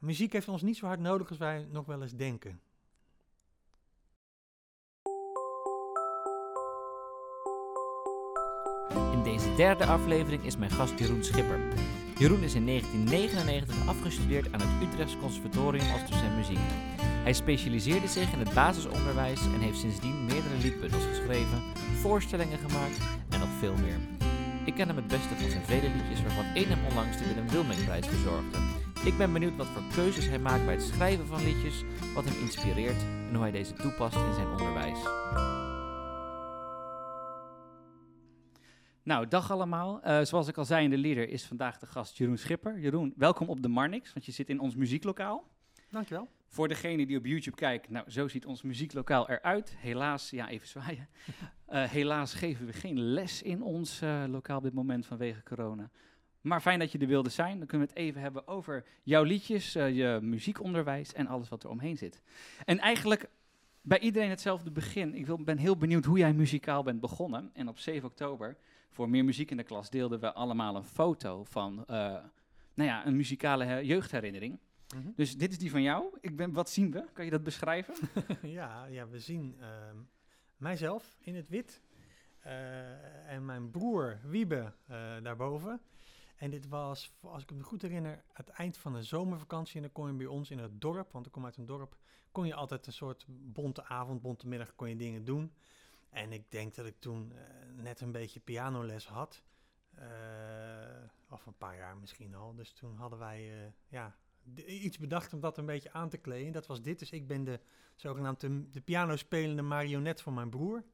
muziek heeft ons niet zo hard nodig als wij nog wel eens denken. In deze derde aflevering is mijn gast Jeroen Schipper. Jeroen is in 1999 afgestudeerd aan het Utrechts Conservatorium als docent muziek. Hij specialiseerde zich in het basisonderwijs en heeft sindsdien meerdere liedbundels geschreven, voorstellingen gemaakt en nog veel meer. Ik ken hem het beste van zijn vele liedjes, waarvan één hem onlangs de Willem Wilmingprijs bezorgde. Ik ben benieuwd wat voor keuzes hij maakt bij het schrijven van liedjes, wat hem inspireert en hoe hij deze toepast in zijn onderwijs. Nou, dag allemaal. Eh, zoals ik al zei in de leader is vandaag de gast Jeroen Schipper. Jeroen, welkom op de Marnix, want je zit in ons muzieklokaal. Dankjewel. Voor degene die op YouTube kijkt, nou, zo ziet ons muzieklokaal eruit. Helaas, ja, even zwaaien. Uh, helaas geven we geen les in ons uh, lokaal op dit moment vanwege corona. Maar fijn dat je er wilde zijn. Dan kunnen we het even hebben over jouw liedjes, uh, je muziekonderwijs en alles wat er omheen zit. En eigenlijk bij iedereen hetzelfde begin. Ik wil, ben heel benieuwd hoe jij muzikaal bent begonnen. En op 7 oktober, voor Meer Muziek in de Klas, deelden we allemaal een foto van nou ja, een muzikale jeugdherinnering. Mm -hmm. Dus dit is die van jou. Ik ben, wat zien we? Kan je dat beschrijven? ja, ja, we zien uh, mijzelf in het wit uh, en mijn broer Wiebe daarboven. En dit was, als ik me goed herinner, het eind van de zomervakantie. En dan kon je bij ons in het dorp, want ik kom uit een dorp, kon je altijd een soort bonte avond, bonte middag kon je dingen doen. En ik denk dat ik toen net een beetje pianoles had. of een paar jaar misschien al. Dus toen hadden wij, ja, iets bedacht om dat een beetje aan te kleden. Dat was dit. Dus ik ben de zogenaamde de pianospelende marionet van mijn broer.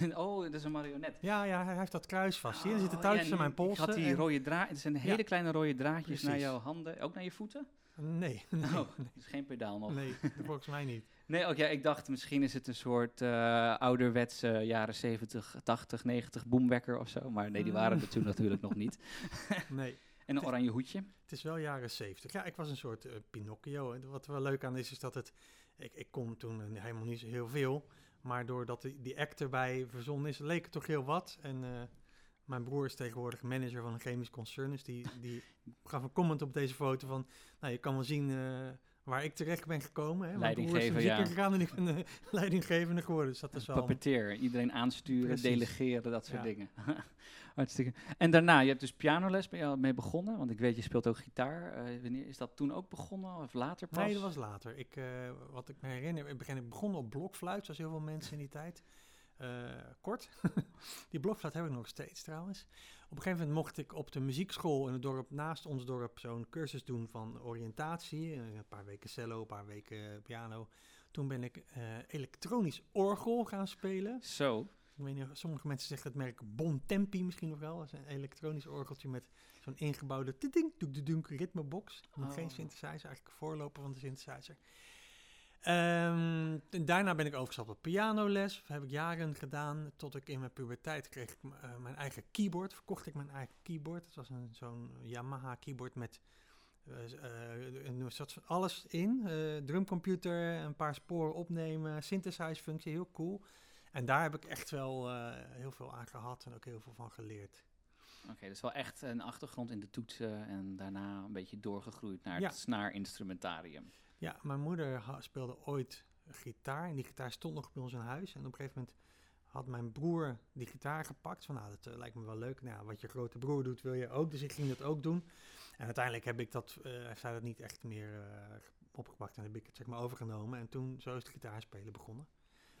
oh, dat is een marionet. Ja, ja, hij heeft dat kruis vast. Hier oh, zitten touwtjes ja, aan mijn polsen. Ik had die en... rode draad. Het zijn hele ja, kleine rode draadjes precies. naar jouw handen. Ook naar je voeten? Nee. nee oh, nee. is geen pedaal nog. Nee, volgens mij niet. Nee, ja, ik dacht misschien is het een soort uh, ouderwetse jaren 70, 80, 90 boomwekker of zo. Maar nee, die waren er toen natuurlijk nog niet. nee. En een oranje hoedje. Het is wel jaren 70. Ja, ik was een soort uh, Pinocchio. En wat er wel leuk aan is, is dat het... Ik, ik kon toen uh, helemaal niet zo heel veel. Maar doordat die, die act erbij verzonnen is, leek het toch heel wat. En uh, mijn broer is tegenwoordig manager van een chemisch concern. Dus die, die gaf een comment op deze foto van... Nou, je kan wel zien waar ik terecht ben gekomen. Hè? Leidinggever, ja. gegaan en ik ben de leidinggevende geworden. Dus dat is wel... Iedereen aansturen, Precies. delegeren, dat soort ja. dingen. Hartstikke. En daarna, je hebt dus pianoles ben je mee begonnen, want ik weet je speelt ook gitaar. Uh, wanneer is dat toen ook begonnen of later pas? Nee, dat was later. Ik, uh, wat ik me herinner, ik begin, ik begon op blokfluit, zoals heel veel mensen in die tijd. Uh, kort. die blokfluit heb ik nog steeds trouwens. Op een gegeven moment mocht ik op de muziekschool in het dorp naast ons dorp zo'n cursus doen van oriëntatie. Een paar weken cello, een paar weken piano. Toen ben ik elektronisch orgel gaan spelen. Zo. Ik weet niet, sommige mensen zeggen het merk Bon Tempi misschien nog wel. Dat is een elektronisch orgeltje met zo'n ingebouwde dunk ritmebox. Nog oh. geen synthesizer, eigenlijk voorloper van de synthesizer. Um, daarna ben ik overgestapt op pianoles. Dat heb ik jaren gedaan. Tot ik in mijn puberteit kreeg ik uh, mijn eigen keyboard. Verkocht ik mijn eigen keyboard. Het was een, zo'n Yamaha keyboard met uh, uh, een soort van alles in. drumcomputer, een paar sporen opnemen, synthesize functie, heel cool. En daar heb ik echt wel uh, heel veel aan gehad en ook heel veel van geleerd. Oké, okay, dus wel echt een achtergrond in de toetsen en daarna een beetje doorgegroeid naar ja. het snaarinstrumentarium. Ja, mijn moeder speelde ooit gitaar en die gitaar stond nog bij ons in huis. En op een gegeven moment had mijn broer die gitaar gepakt. Van nou, dat uh, lijkt me wel leuk. Nou, wat je grote broer doet, wil je ook. Dus ik ging dat ook doen. En uiteindelijk heb ik dat, uh, heeft zij dat niet echt meer uh, opgepakt en heb ik het zeg maar overgenomen. En toen zo is het gitaarspelen begonnen.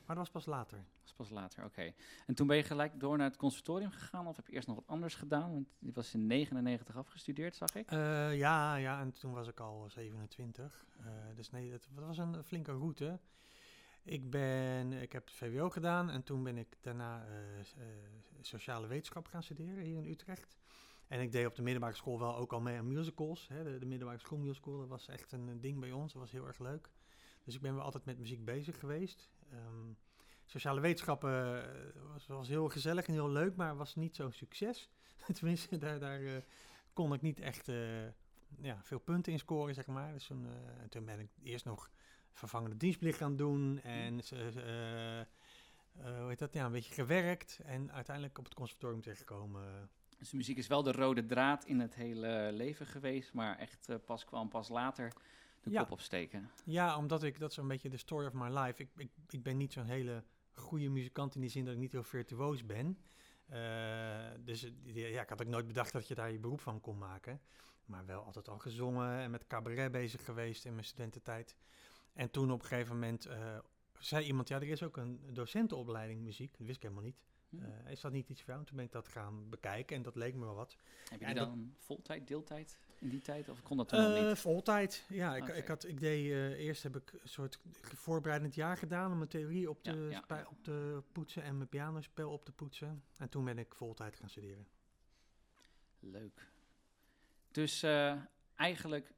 Maar dat was pas later. Dat was pas later, oké. Okay. En toen ben je gelijk door naar het conservatorium gegaan of heb je eerst nog wat anders gedaan? Want je was in 99 afgestudeerd, zag ik. Uh, ja, ja, en toen was ik al 27. Uh, dus nee, dat, was een flinke route. Ik, ben, ik heb VWO gedaan en toen ben ik daarna uh, sociale wetenschap gaan studeren hier in Utrecht. En ik deed op de middelbare school wel ook al mee aan musicals. Hè. De, de middelbare school musical, dat was echt een ding bij ons. Dat was heel erg leuk. Dus ik ben wel altijd met muziek bezig geweest. Um, sociale wetenschappen uh, was, was, heel gezellig en heel leuk, maar was niet zo'n succes. Tenminste, daar, daar uh, kon ik niet echt uh, ja, veel punten in scoren, zeg maar. Dus toen, toen ben ik eerst nog vervangende dienstplicht gaan doen en hoe heet dat, ja, een beetje gewerkt en uiteindelijk op het conservatorium terechtgekomen. Dus muziek is wel de rode draad in het hele leven geweest, maar echt pas kwam pas later de Ja. kop opsteken. Ja, omdat ik, dat is een beetje de story of my life. Ik, ik, ik ben niet zo'n hele goede muzikant in die zin dat ik niet heel virtuoos ben. Eh, dus ja, ik had ook nooit bedacht dat je daar je beroep van kon maken. Maar wel altijd al gezongen en met cabaret bezig geweest in mijn studententijd. En toen op een gegeven moment eh, zei iemand, ja, er is ook een docentenopleiding muziek. Dat wist ik helemaal niet. Hm. Eh, is dat niet iets voor jou? En toen ben ik dat gaan bekijken en dat leek me wel wat. Heb je en die dat- dan voltijd, deeltijd in die tijd? Of kon dat toen Eh niet? voltijd. Ja, ik, had, ik deed eh, eerst heb ik een soort voorbereidend jaar gedaan om mijn theorie op te, Ja, ja, op te poetsen en mijn pianospel op te poetsen. En toen ben ik voltijd gaan studeren. Leuk. Dus eigenlijk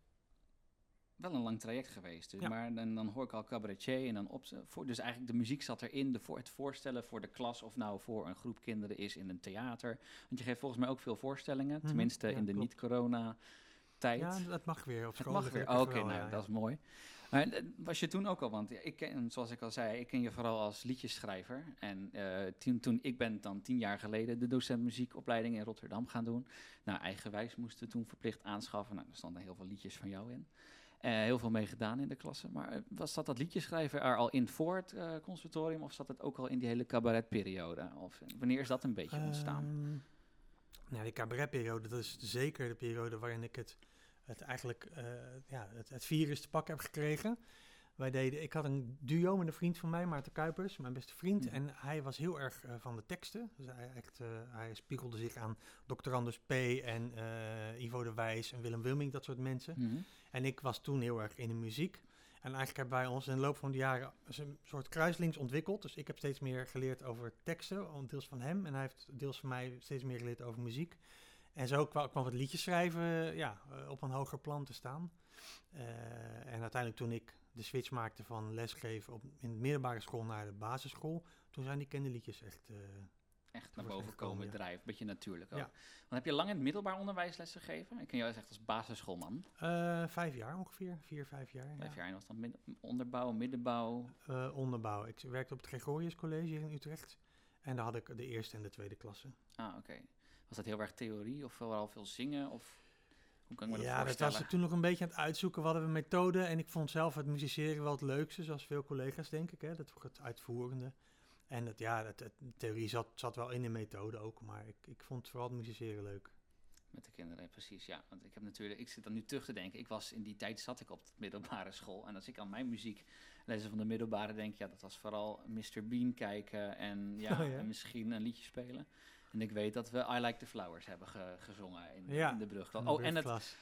wel een lang traject geweest. Dus, Ja. Maar dan, dan hoor ik al cabaretier en dan op, voor, dus eigenlijk de muziek zat erin. De, voor, het voorstellen voor de klas of nou voor een groep kinderen is in een theater. Want je geeft volgens mij ook veel voorstellingen, Mhm, tenminste ja, in de niet-corona tijd. Ja, dat mag weer op school. mag weer. Oké, nou, ja, dat is mooi. Maar eh, was je toen ook al, want ik ken, zoals ik al zei, ik ken je vooral als liedjesschrijver. En eh, toen, toen ik ben dan tien jaar geleden de docent muziekopleiding in Rotterdam gaan doen. Nou, eigenwijs moesten we toen verplicht aanschaffen. Nou, er stonden heel veel liedjes van jou in. Eh, heel veel mee gedaan in de klasse. Maar eh, was dat dat liedjeschrijven er al in voor het eh, conservatorium? Of zat het ook al in die hele cabaretperiode? Of wanneer is dat een beetje ontstaan? Ehm, nou, die cabaretperiode, dat is zeker de periode waarin ik het, het eigenlijk ja, het, het virus te pakken heb gekregen. Wij deden, ik had een duo met een vriend van mij, Maarten Kuipers, mijn beste vriend. Mhm. En hij was heel erg eh, van de teksten. Dus hij, echt, eh, hij spiegelde zich aan Dr. Anders P. en eh, Ivo de Wijs en Willem Wilming, dat soort mensen. Mhm. En ik was toen heel erg in de muziek. En eigenlijk hebben wij ons in de loop van de jaren een soort kruislinks ontwikkeld. Dus ik heb steeds meer geleerd over teksten, deels van hem. En hij heeft deels van mij steeds meer geleerd over muziek. En zo kwa- kwam het liedjes schrijven ja, op een hoger plan te staan. En uiteindelijk toen ik de switch maakte van lesgeven op, in de middelbare school naar de basisschool, toen zijn die kinderliedjes echt... eh, Echt naar boven komen ja. drijven. Beetje natuurlijk ook. Ja. Want heb je lang in het middelbaar onderwijs lessen gegeven? Ik ken jou echt als basisschoolman. eh, vijf jaar ongeveer, vier, vijf jaar. Vijf ja. jaar. En was dan midden- onderbouw, middenbouw. Eh, onderbouw. Ik werkte op het Gregorius College hier in Utrecht. En daar had ik de eerste en de tweede klasse. Ah, oké. Was dat heel erg theorie of vooral veel zingen? Of hoe kan ik me dat ja, dat was ik toen nog een beetje aan het uitzoeken. Wat hadden we methode? En ik vond zelf het musiceren wel het leukste, zoals veel collega's denk ik. Hè? Dat het uitvoerende. En het, ja, het, het- de theorie zat, zat wel in de methode ook. Maar ik, ik vond vooral het musiceren leuk. Met de kinderen, precies. Ja, want ik heb natuurlijk, ik zit dan nu terug te denken. Ik was in die tijd zat ik op de middelbare school. En als ik aan mijn muzieklessen van de middelbare denk, ja, dat was vooral Mr. Bean kijken en ja, Oh ja. en misschien een liedje spelen. En ik weet dat we I Like the Flowers hebben ge- gezongen in, Ja, in de brug. In de Oh, en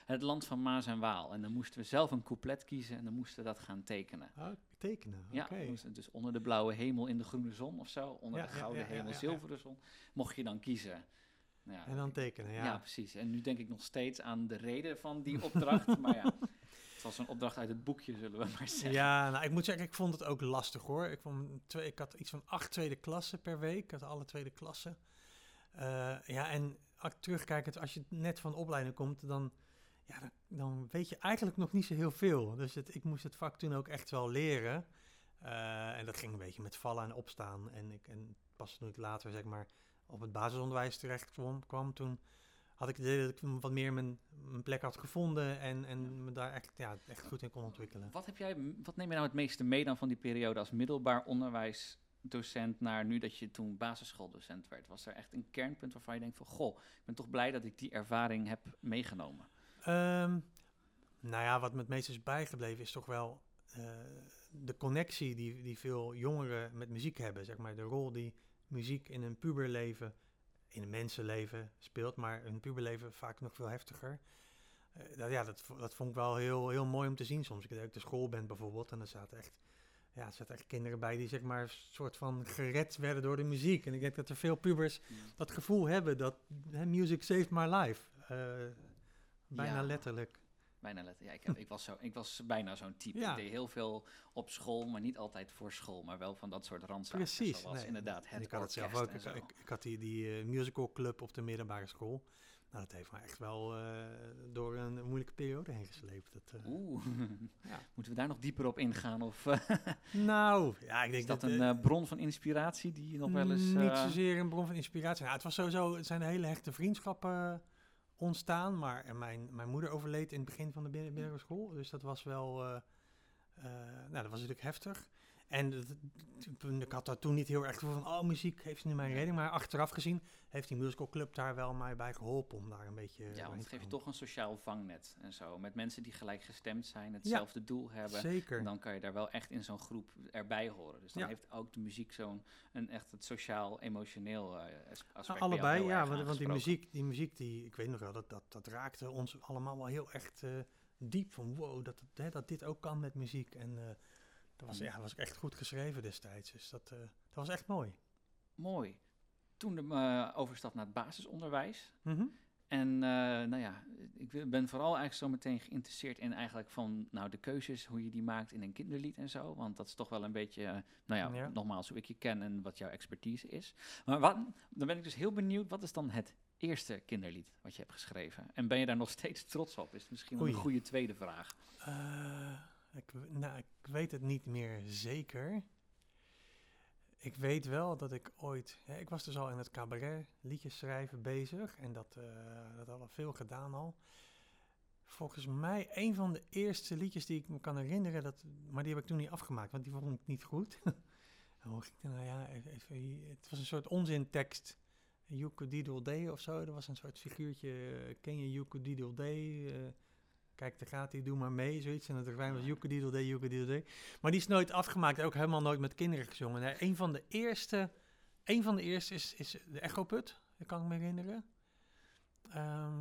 het, land van Maas en Waal. En dan moesten we zelf een couplet kiezen en dan moesten we dat gaan tekenen. Oh, tekenen, Ja, dus onder de blauwe hemel in de groene zon of zo. Onder Ja, de gouden ja, hemel, zilveren zon. Mocht je dan kiezen. Nou ja, En dan tekenen, ja. ja. precies. En nu denk ik nog steeds aan de reden van die opdracht. maar ja, het was een opdracht uit het boekje, zullen we maar zeggen. Ja, nou, ik moet zeggen, ik vond het ook lastig hoor. Ik, vond twee, ik had iets van acht tweede klassen per week. Ik had alle tweede klassen. Eh, ja, en terugkijkend, als je net van opleiding komt, dan, ja, dan, dan weet je eigenlijk nog niet zo heel veel. Dus het, ik moest het vak toen ook echt wel leren. Eh, en dat ging een beetje met vallen en opstaan. En, ik, en pas toen ik later, zeg maar, op het basisonderwijs terecht kwam, kwam toen had ik het idee dat ik wat meer mijn, mijn plek had gevonden en, en me daar echt, ja, echt goed in kon ontwikkelen. Wat, heb jij, wat neem je nou het meeste mee dan van die periode als middelbaar onderwijsdocent naar nu dat je toen basisschooldocent werd? Was er echt een kernpunt waarvan je denkt van, goh, ik ben toch blij dat ik die ervaring heb meegenomen? Ehm, nou ja, wat me het meest is bijgebleven is toch wel eh, de connectie die, die veel jongeren met muziek hebben. Zeg maar de rol die muziek in een puberleven, in een mensenleven speelt, maar een puberleven vaak nog veel heftiger. Eh, dat, ja, dat, dat vond ik wel heel, heel mooi om te zien soms. Ik weet dat ik de school ben bijvoorbeeld en er zaten echt, ja, er zaten echt kinderen bij die zeg maar een soort van gered werden door de muziek. En ik denk dat er veel pubers dat gevoel hebben dat hè, music saved my life. Eh, bijna Ja. letterlijk. Bijna letter. Ja, ik, heb, ik, was zo, ik was bijna zo'n type. Ja. Ik deed heel veel op school, maar niet altijd voor school, maar wel van dat soort randzaken. Precies. Zoals nee. inderdaad het ik had het zelf ook. ik, ik had die, die eh, musical club op de middelbare school. Nou, dat heeft me echt wel eh, door een moeilijke periode heen gesleept. Dat, eh, Oeh, Ja. moeten we daar nog dieper op ingaan? Of eh, Nou, ja, ik denk is dat dat... een bron van inspiratie die je nog wel eens... Niet zozeer een bron van inspiratie. Nou, het was sowieso, het zijn hele hechte vriendschappen ontstaan. Maar mijn, mijn moeder overleed in het begin van de middelbare school. Dus dat was wel... nou, dat was natuurlijk heftig. En ik had daar toen niet heel erg van... Oh, muziek heeft nu mijn reding. Maar achteraf gezien heeft die musicalclub daar wel mij bij geholpen... om daar een beetje... Ja, want het geeft je toch een sociaal vangnet en zo. Met mensen die gelijk gestemd zijn, hetzelfde doel hebben. Zeker. Dan kan je daar wel echt in zo'n groep erbij horen. Dus dan Ja. heeft ook de muziek zo'n een echt het sociaal-emotioneel eh, as- aspect. jou allebei, ja. Want, want die muziek, die muziek, die, ik weet nog wel, dat, dat, dat raakte ons allemaal wel heel echt eh, diep. Van wow, dat, hè, dat dit ook kan met muziek. En eh, dat was, ja, dat was echt goed geschreven destijds. Dus dat, eh, dat was echt mooi. Mooi. Toen de eh, overstap naar het basisonderwijs. Mhm. En eh, nou ja, ik ben vooral eigenlijk zo meteen geïnteresseerd in eigenlijk van nou, de keuzes, hoe je die maakt in een kinderlied en zo. Want dat is toch wel een beetje, nou ja, Ja. nogmaals hoe ik je ken en wat jouw expertise is. Maar wat, dan ben ik dus heel benieuwd, wat is dan het eerste kinderlied wat je hebt geschreven? En ben je daar nog steeds trots op? Is misschien wel een goede tweede vraag. Ik, nou, ik weet het niet meer zeker. Ik weet wel dat ik ooit... Ik was dus al in het cabaret liedjes schrijven bezig. En dat, eh dat hadden veel gedaan al. Volgens mij een van de eerste liedjes die ik me kan herinneren... Dat, maar die heb ik toen niet afgemaakt, want die vond ik niet goed. Hoe het nou ja, hier- het was een soort onzintekst. Youkadiddle day of zo. Er was een soort figuurtje. eh, Ken je Youkadiddle day? Eh, Kijk, daar gaat hij, doe maar mee, zoiets. En het refrein was day, Youkadiddle day. Maar die is nooit afgemaakt, ook helemaal nooit met kinderen gezongen. Nee, een van de eerste, een van de eerste is, is de Echo Put, dat kan ik me herinneren. Ehm,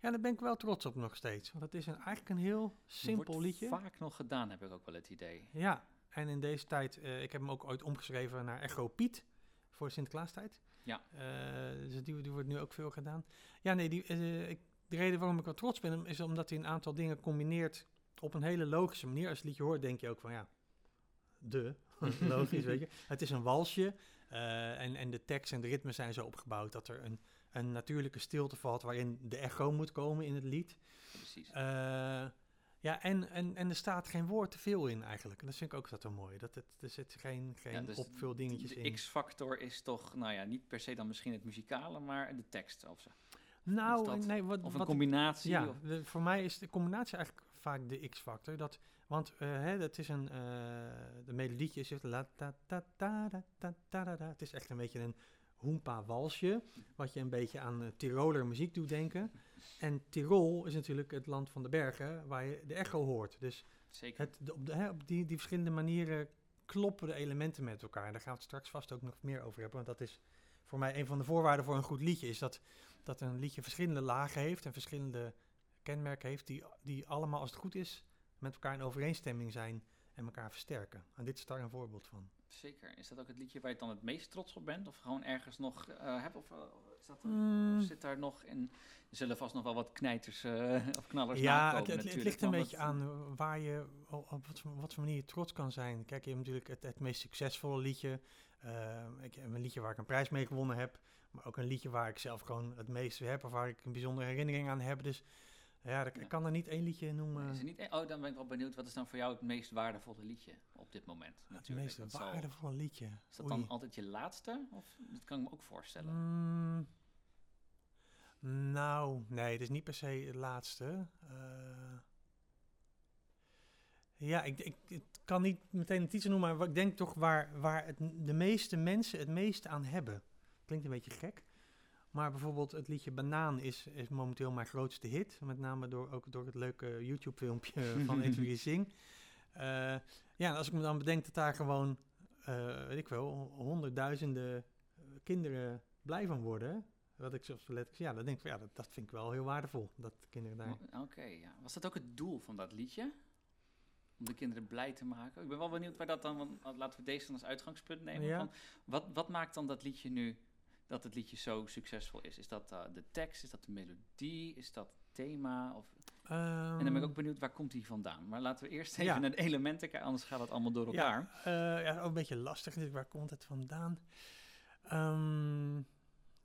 ja, daar ben ik wel trots op nog steeds. Want het is een, eigenlijk een heel simpel Wordt liedje. vaak nog gedaan, heb ik ook wel het idee. Ja, en in deze tijd, eh, ik heb hem ook ooit omgeschreven naar Echo Piet voor Sinterklaastijd. Ja. Eh, dus die, die wordt nu ook veel gedaan. Ja, nee, die, eh, ik, de reden waarom ik wel trots ben, is omdat hij een aantal dingen combineert op een hele logische manier. Als je het liedje hoort, denk je ook van ja, de, logisch, weet je. Het is een walsje eh, en, en de tekst en de ritmes zijn zo opgebouwd dat er een, een natuurlijke stilte valt waarin de echo moet komen in het lied. Precies. Eh, ja, en, en, en er staat geen woord te veel in eigenlijk. En dat vind ik ook dat wel mooi. Dat het, er zit geen, geen Ja, dus opvul dingetjes de in. X-factor is toch, nou ja, niet per se dan misschien het muzikale, maar de tekst of zo. Nou, nee, wat, Of een wat combinatie. Ja, of- de- voor mij is de combinatie eigenlijk vaak de X-factor. Dat, want eh, hè, dat is een, eh, de melodietje is la ta ta ta da ta ta da da. Het is echt een beetje een hoempa walsje, wat je een beetje aan eh, Tiroler muziek doet denken. En Tirol is natuurlijk het land van de bergen, waar je de echo hoort. Dus Zeker. het, de, op, de, hè, op die, die verschillende manieren kloppen de elementen met elkaar. En daar gaan we het straks vast ook nog meer over hebben. Want dat is voor mij een van de voorwaarden voor een goed liedje. Is dat, dat een liedje verschillende lagen heeft en verschillende kenmerken heeft. Die, die allemaal, als het goed is, met elkaar in overeenstemming zijn en elkaar versterken. En dit is daar een voorbeeld van. Zeker. Is dat ook het liedje waar je dan het meest trots op bent? Of gewoon ergens nog eh hebt? Of, eh, is dat, Mm. of zit daar nog in? Er zullen vast nog wel wat knijters eh, of knallers Ja, het, het, het ligt een beetje aan waar je, op wat, voor- wat voor manier je trots kan zijn. Kijk, je hebt natuurlijk het, het meest succesvolle liedje. Ik heb een liedje waar ik een prijs mee gewonnen heb. Maar ook een liedje waar ik zelf gewoon het meeste heb. Of waar ik een bijzondere herinnering aan heb. Dus ja, ik, Ja. kan er niet één liedje noemen. Is er niet, oh, dan ben ik wel benieuwd. Wat is dan voor jou het meest waardevolle liedje op dit moment? het meest Dat zal- waardevolle liedje. is dat Oei. dan altijd je laatste? Of dat kan ik me ook voorstellen. Mm, nou, nee, het is niet per se het laatste. Eh, ja, ik, ik, ik kan niet meteen een titel noemen, maar ik denk toch waar, waar het, de meeste mensen het meeste aan hebben. Klinkt een beetje gek. Maar bijvoorbeeld het liedje Banaan is, is momenteel mijn grootste hit. Met name door, ook door het leuke YouTube-filmpje van Edwin Sing. Eh, ja, als ik me dan bedenk dat daar gewoon, eh, weet ik wel, honderdduizenden kinderen blij van worden. Wat ik zo letterlijk, ja, dan denk ik van, ja, dat, dat vind ik wel heel waardevol. Dat kinderen daar. Oké, ja. Was dat ook het doel van dat liedje? Om de kinderen blij te maken? Ik ben wel benieuwd waar dat dan, want uh, laten we deze dan als uitgangspunt nemen. Ja. Van, wat, wat maakt dan dat liedje nu, dat het liedje zo succesvol is? Is dat uh, de tekst, is dat de melodie, is dat het thema? Of, en dan ben ik ook benieuwd, waar komt die vandaan? Maar laten we eerst even Ehm. Ja. naar de elementen kijken, anders gaat het allemaal door elkaar. Ja, eh, ja, ook een beetje lastig. natuurlijk. Waar komt het vandaan? Ehm,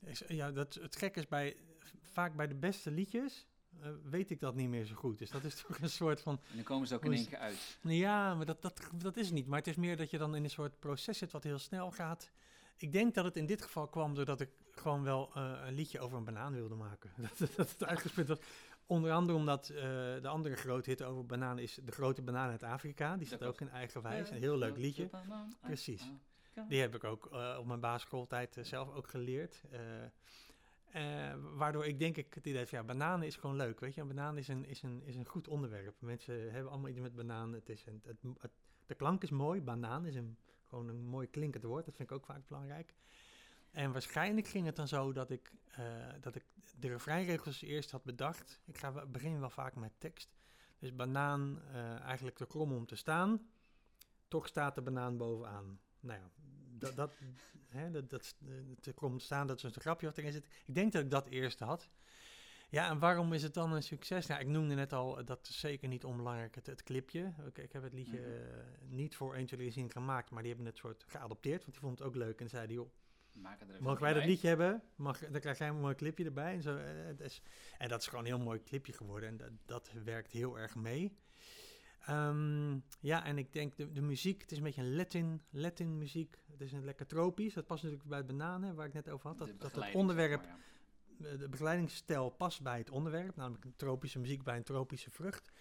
is, ja, dat, het gek is bij, vaak bij de beste liedjes, eh, weet ik dat niet meer zo goed. Dus dat is toch een soort van, En dan komen ze ook in één keer uit. ja, maar dat, dat, dat is niet. Maar het is meer dat je dan in een soort proces zit wat heel snel gaat. Ik denk dat het in dit geval kwam doordat ik gewoon wel eh, een liedje over een banaan wilde maken. dat, dat het uitgespeeld was. Onder andere omdat eh, de andere grote hit over bananen is De Grote Banaan uit Afrika. Die staat ook in Eigenwijs. Een heel leuk liedje. Precies. Die heb ik ook eh, op mijn basisschooltijd zelf ook geleerd. Waardoor ik denk ik het idee van ja, bananen is gewoon leuk. Weet je, een banaan is een, is een, is een goed onderwerp. Mensen hebben allemaal iets met bananen. Het is een, het, het- de klank is mooi. Banaan is een, gewoon een mooi klinkend woord. Dat vind ik ook vaak belangrijk. En waarschijnlijk ging het dan zo dat ik, eh, dat ik de refreinregels eerst had bedacht. Ik ga begin wel vaak met tekst. Dus banaan eh, eigenlijk te krom om te staan. Toch staat de banaan bovenaan. Nou ja, dat, dat, hè, dat, eh, te krom staan, dat is een grapje wat erin zit. Ik denk dat ik dat eerst had. Ja, en waarom is het dan een succes? Nou, ik noemde net al, eh, dat is zeker niet onbelangrijk, het, het clipje. Oké, ik heb het liedje Mhm. eh, niet voor 1, 2, 3 zien gemaakt, maar die hebben het soort geadopteerd, want die vond het ook leuk en zeiden, joh, het Mogen wij dat liedje hebben? Mag, dan krijg jij een mooi clipje erbij. En, zo, eh, het en dat is gewoon een heel mooi clipje geworden. En dat, dat werkt heel erg mee. Ehm, ja, en ik denk de, de muziek, het is een beetje een Latin, Latin muziek. Het is een lekker tropisch. Dat past natuurlijk bij bananen, waar ik net over had. Dat, dat het onderwerp, zeg maar, ja. Eh, de begeleidingsstijl past bij het onderwerp. Namelijk een tropische muziek bij een tropische vrucht.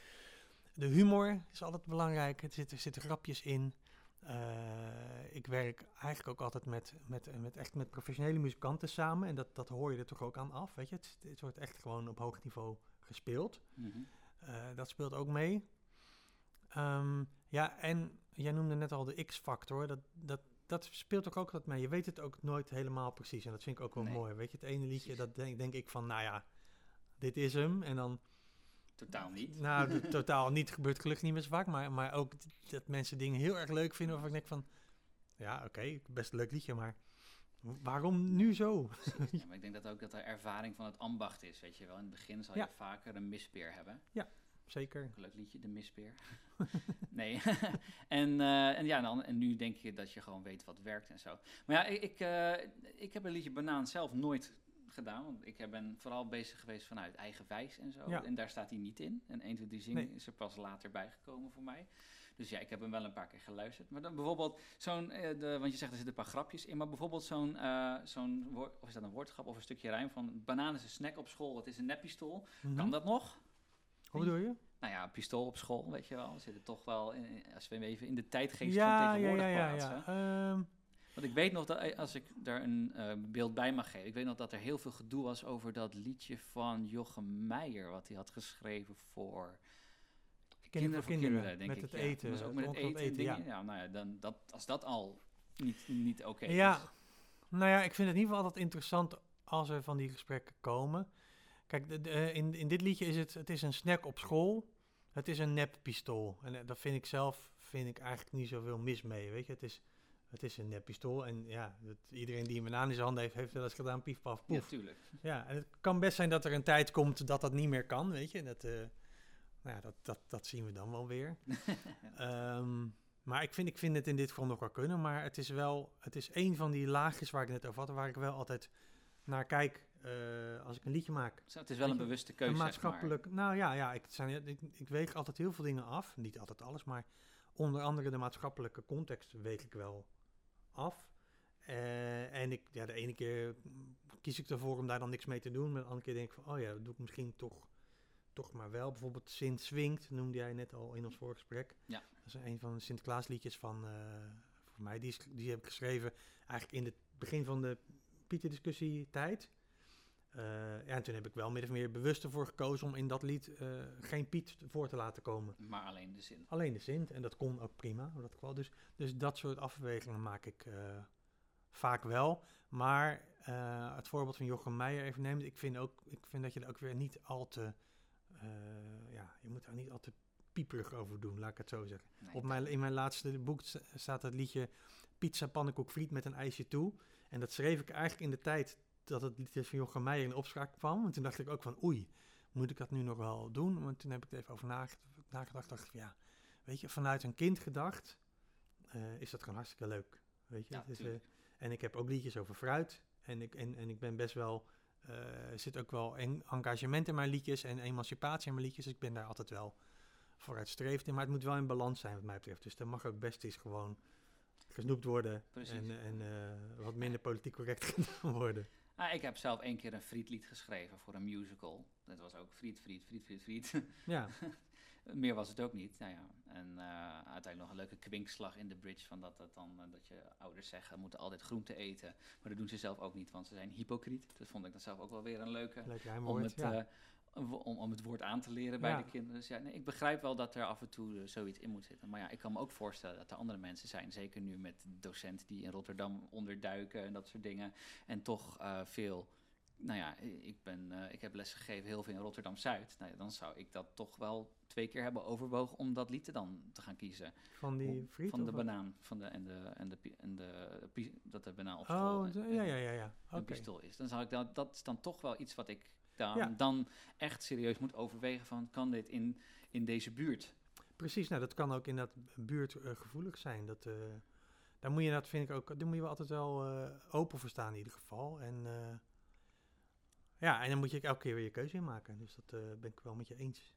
De humor is altijd belangrijk. Er zitten, er zitten grapjes in. Eh, ik werk eigenlijk ook altijd met, met, met, echt met professionele muzikanten samen. En dat, dat hoor je er toch ook aan af. Weet je? Het, het wordt echt gewoon op hoog niveau gespeeld. Mhm. Eh, dat speelt ook mee. Ehm, ja, en jij noemde net al de X-factor. Dat, dat, dat speelt ook wat mee. Je weet het ook nooit helemaal precies. En dat vind ik ook wel Nee. mooi. Weet je, het ene liedje, dat denk, denk ik van, nou ja, dit is hem. En dan, Totaal niet. nou, de- totaal niet gebeurt gelukkig niet meer zo vaak. Maar, maar ook dat mensen dingen heel erg leuk vinden. Waarvan ik denk van, ja, oké, best een leuk liedje, maar waarom nu zo? Ja, maar ik denk dat ook dat de ervaring van het ambacht is, weet je wel. In het begin zal Ja. je vaker een mispeer hebben. Zeker. Een leuk liedje, de mispeer. nee. en, eh, en ja, dan, en nu denk je dat je gewoon weet wat werkt en zo. Maar ja, ik, ik, eh, ik heb een liedje Banaan zelf nooit gedaan. Want ik ben vooral bezig geweest vanuit eigen wijs en zo. Ja. En daar staat hij niet in. En 1, 2, 3 zingen Nee. is er pas later bijgekomen voor mij. Dus ja, ik heb hem wel een paar keer geluisterd. Maar dan bijvoorbeeld zo'n, eh, want je zegt er zitten een paar grapjes in. Maar bijvoorbeeld zo'n, eh, zo'n woord, of is dat een woordgrap of een stukje rijm van... Banaan is een snack op school, het is een neppistool. Mhm. Kan dat nog? Hoe bedoel je? Nou ja, een pistool op school, weet je wel. We zitten toch wel, in, als we even in de tijdgeest Ja, van ja, tegenwoordig ja, ja, plaatsen. ja. Ehm, Want ik weet nog dat, eh, als ik daar een eh, beeld bij mag geven, ik weet nog dat er heel veel gedoe was over dat liedje van Jochem Meijer, wat hij had geschreven voor Kinderen voor kinderen, denk met ik. het ja. eten, Dat was ook met het eten. Ja. nou ja, dan, dat, als dat al niet, niet oké Ja, is. nou ja, ik vind het in ieder geval altijd interessant als er van die gesprekken komen. Kijk, de, de, eh, in, in dit liedje is het, het is een snack op school. Het is een neppistool. En eh, dat vind ik zelf, vind ik eigenlijk niet zoveel mis mee, weet je. Het is, het is een neppistool. En ja, iedereen die een banaan in zijn hand heeft, heeft wel eens gedaan, pief, paf, Ja, poef. tuurlijk. Ja, en het kan best zijn dat er een tijd komt dat dat niet meer kan, weet je. Dat, eh, nou ja, dat, dat, dat zien we dan wel weer. Ehm, maar ik vind, ik vind het in dit geval nog wel kunnen. Maar het is wel, het is een van die laagjes waar ik net over had, waar ik wel altijd naar kijk eh, als ik een liedje maak. Het is wel een bewuste keuze, een zeg maatschappelijk, nou ja, ja ik, zijn, ik, ik weeg altijd heel veel dingen af. Niet altijd alles, maar onder andere de maatschappelijke context weeg ik wel af. Eh, en ik, ja, de ene keer kies ik ervoor om daar dan niks mee te doen. Maar de andere keer denk ik van, oh ja, dat doe ik misschien toch, toch maar wel. Bijvoorbeeld Sint Swingt, noemde jij net al in ons voorgesprek. Ja. Dat is een van de Sinterklaasliedjes van, eh, voor mij. Die, is, die heb ik geschreven eigenlijk in het begin van de Pieter-discussie tijd. Eh, ja, en toen heb ik wel min of meer bewust ervoor gekozen om in dat lied eh, geen Piet voor te laten komen. Maar alleen de zin. Alleen de Sint. En dat kon ook prima. Dat geval. Dus, dus dat soort afwegingen maak ik eh, vaak wel. Maar het voorbeeld van Jochem Meijer even neemt. Ik vind, ook, ik vind dat je er ook weer niet al te... ja, je moet daar niet al te pieperig over doen, laat ik het zo zeggen. Nee, Op mijn, in mijn laatste boek st- staat het liedje Pizza, pannenkoek, friet met een ijsje toe. En dat schreef ik eigenlijk in de tijd dat het liedje van Jochem Meijer in opspraak kwam. En toen dacht ik ook van oei, moet ik dat nu nog wel doen? Want toen heb ik er even over nage- nagedacht. dacht ik, ja, weet je, vanuit een kind gedacht eh, is dat gewoon hartstikke leuk. Weet je, Ja, Het is, eh, en ik heb ook liedjes over fruit. En ik, en, en ik ben best wel, eh, er zit ook wel en engagement in mijn liedjes en emancipatie in mijn liedjes. Dus ik ben daar altijd wel vooruitstrevend in. Maar het moet wel in balans zijn wat mij betreft. Dus er mag ook best eens gewoon gesnoept worden Precies. en, en wat minder politiek correct gedaan worden. Ah, ik heb zelf één keer een frietlied geschreven voor een musical. Dat was ook friet, friet, friet, friet, friet. Ja, Meer was het ook niet. Nou ja. En eh, uiteindelijk nog een leuke kwinkslag in de bridge van dat, dat, dan, eh, dat je ouders zeggen, moeten altijd groente eten. Maar dat doen ze zelf ook niet, want ze zijn hypocriet. Dat vond ik dan zelf ook wel weer een leuke leuk om het, Ja. eh, om, om het woord aan te leren bij Ja. de kinderen. Dus ja, nee, ik begrijp wel dat er af en toe eh, zoiets in moet zitten. Maar ja, ik kan me ook voorstellen dat er andere mensen zijn, zeker nu met docenten die in Rotterdam onderduiken en dat soort dingen. En toch eh, veel, nou ja, ik, ben, eh, ik heb les gegeven heel veel in Rotterdam-Zuid. Nou ja, dan zou ik dat toch wel twee keer hebben overwogen om dat lied dan te gaan kiezen. van die friet? van de of banaan, van de, en, de, en, de, en de, dat de banaan op Oh, ja, ja, ja. ja. een Oké. pistool is. Dan zou ik dat, dat is dan toch wel iets wat ik dan, Ja. dan echt serieus moet overwegen van, kan dit in, in deze buurt? Precies, nou dat kan ook in dat buurt eh, gevoelig zijn. Dat, eh, daar moet je dat vind ik ook, daar moet je wel altijd wel eh, open voor staan in ieder geval. En ja, en dan moet je elke keer weer je keuze in maken. Dus dat ben ik wel met je eens.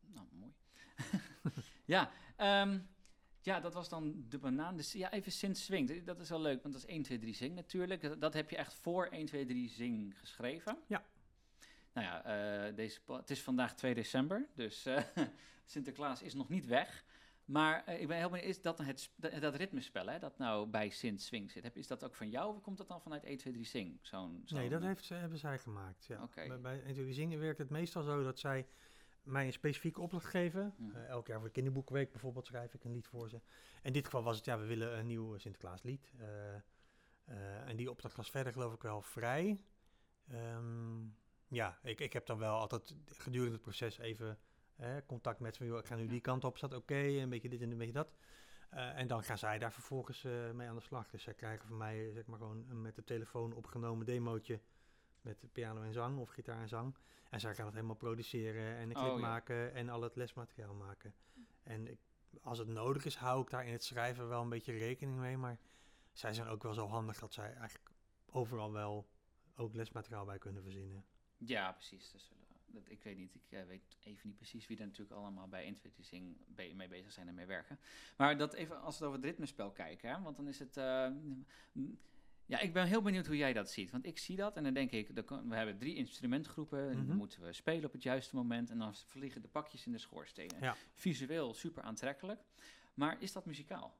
Nou, mooi. ja, ehm, ja, dat was dan de banaan. Dus ja, even sinds Swing. Dat is wel leuk, want dat is 1, 2, 3 Zing natuurlijk. Dat, dat heb je echt voor 1, 2, 3 Zing geschreven. Ja. Nou ja, eh, deze, het is vandaag 2 december, dus eh, Sinterklaas is nog niet weg. Maar eh, ik ben heel benieuwd, is dat het, dat, dat ritmespel, hè, dat nou bij Sint Swing zit, heb, is dat ook van jou of komt dat dan vanuit 1, 2, 3 Zing? Zo'n, zo'n, nee, dat heeft, hebben zij gemaakt. Ja. Bij, bij Eentje Zingen werkt het meestal zo dat zij mij een specifieke opdracht geven. Mhm. Eh, elk jaar voor de kinderboekenweek bijvoorbeeld schrijf ik een lied voor ze. In dit geval was het, ja, we willen een nieuw Sinterklaaslied. Eh, en die opdracht was verder geloof ik wel vrij. Ehm, ja, ik, ik heb dan wel altijd gedurende het proces even eh, contact met van, joh, ik ga nu die kant op, staat oké, een beetje dit en een beetje dat. Eh, en dan gaan zij daar vervolgens eh, mee aan de slag. Dus zij krijgen van mij zeg maar gewoon een met de telefoon opgenomen demootje met piano en zang of gitaar en zang. En zij gaan het helemaal produceren en een clip Oh, ja. maken en al het lesmateriaal maken. En ik, als het nodig is, hou ik daar in het schrijven wel een beetje rekening mee. Maar zij zijn ook wel zo handig dat zij eigenlijk overal wel ook lesmateriaal bij kunnen verzinnen. Ja, precies. Dus, dat, ik weet niet, ik eh, weet even niet precies wie er natuurlijk allemaal bij Intuitie be mee bezig zijn en mee werken. Maar dat even als we over het ritmespel kijken, hè, want dan is het... eh, mm, ja, ik ben heel benieuwd hoe jij dat ziet. Want ik zie dat en dan denk ik, we hebben drie instrumentgroepen. En Mhm. dan moeten we spelen op het juiste moment. En dan vliegen de pakjes in de schoorstenen. Ja. Visueel super aantrekkelijk. Maar is dat muzikaal?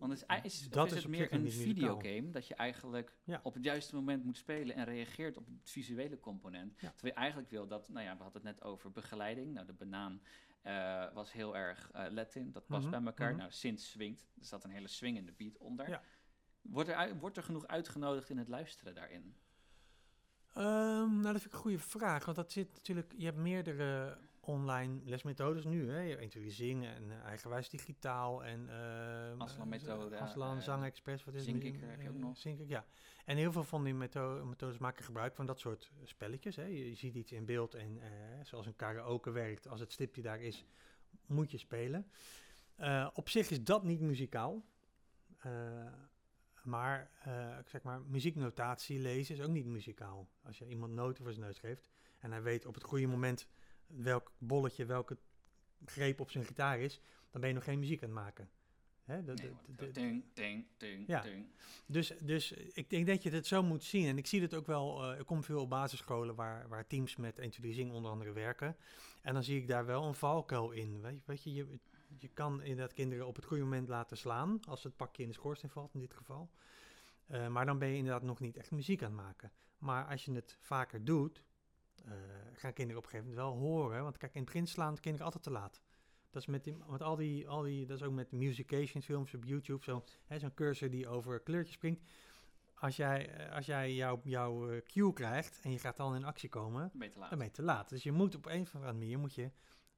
Want het is, is, Dat is is het op meer een videogame dat je eigenlijk Ja. op het juiste moment moet spelen en reageert op het visuele component. Ja. Terwijl je eigenlijk wil dat, nou ja, we hadden het net over begeleiding. Nou, de banaan eh, was heel erg eh Latin, dat past Mhm, bij elkaar. mhm. Nou, sinds swingt, er zat een hele swingende beat onder. Ja. Wordt, er, wordt er genoeg uitgenodigd in het luisteren daarin? Ehm, nou, dat vind ik een goede vraag. Want dat zit natuurlijk, je hebt meerdere online lesmethodes nu. Hè? Je hebt en eh, eigenwijs digitaal en ehm, Aslan-methode, Aslan, Zangexpress, wat is het? Heb je ook Eh, nog. Zinkik, ja. En heel veel van die metho- methodes maken gebruik van dat soort spelletjes. Hè? Je, je ziet iets in beeld en zoals een karaoke werkt, als het stipje daar is, moet je spelen. Op zich is dat niet muzikaal. Maar, ik zeg maar, muzieknotatie lezen is ook niet muzikaal. Als je iemand noten voor zijn neus geeft en hij weet op het goede moment welk bolletje, welke greep op zijn gitaar is, dan ben je nog geen muziek aan het maken. Hè? de- Nee, de- want de- het de- ding, ding, ding, Ja. ding. dus, dus ik denk dat je het zo moet zien. En ik zie het ook wel, eh ik kom veel op basisscholen waar, waar teams met Introducing onder andere werken. En dan zie ik daar wel een valkuil in. Weet, je- weet je, je, je kan inderdaad kinderen op het goede moment laten slaan, als het pakje in de schoorsteen valt in dit geval. Eh, maar dan ben je inderdaad nog niet echt muziek aan het maken. Maar als je het vaker doet, eh, gaan kinderen op een gegeven moment wel horen. Want kijk, in het begin slaan kinderen altijd te laat. Dat is met, die, met al, die, al die, dat is ook met musication films op YouTube, zo, hè, zo'n cursor die over kleurtjes springt. Als jij, eh, als jij jouw jouw eh, cue krijgt en je gaat dan in actie komen, Dan ben je te laat. dan ben je te laat. Dus je moet op een of andere manier moet je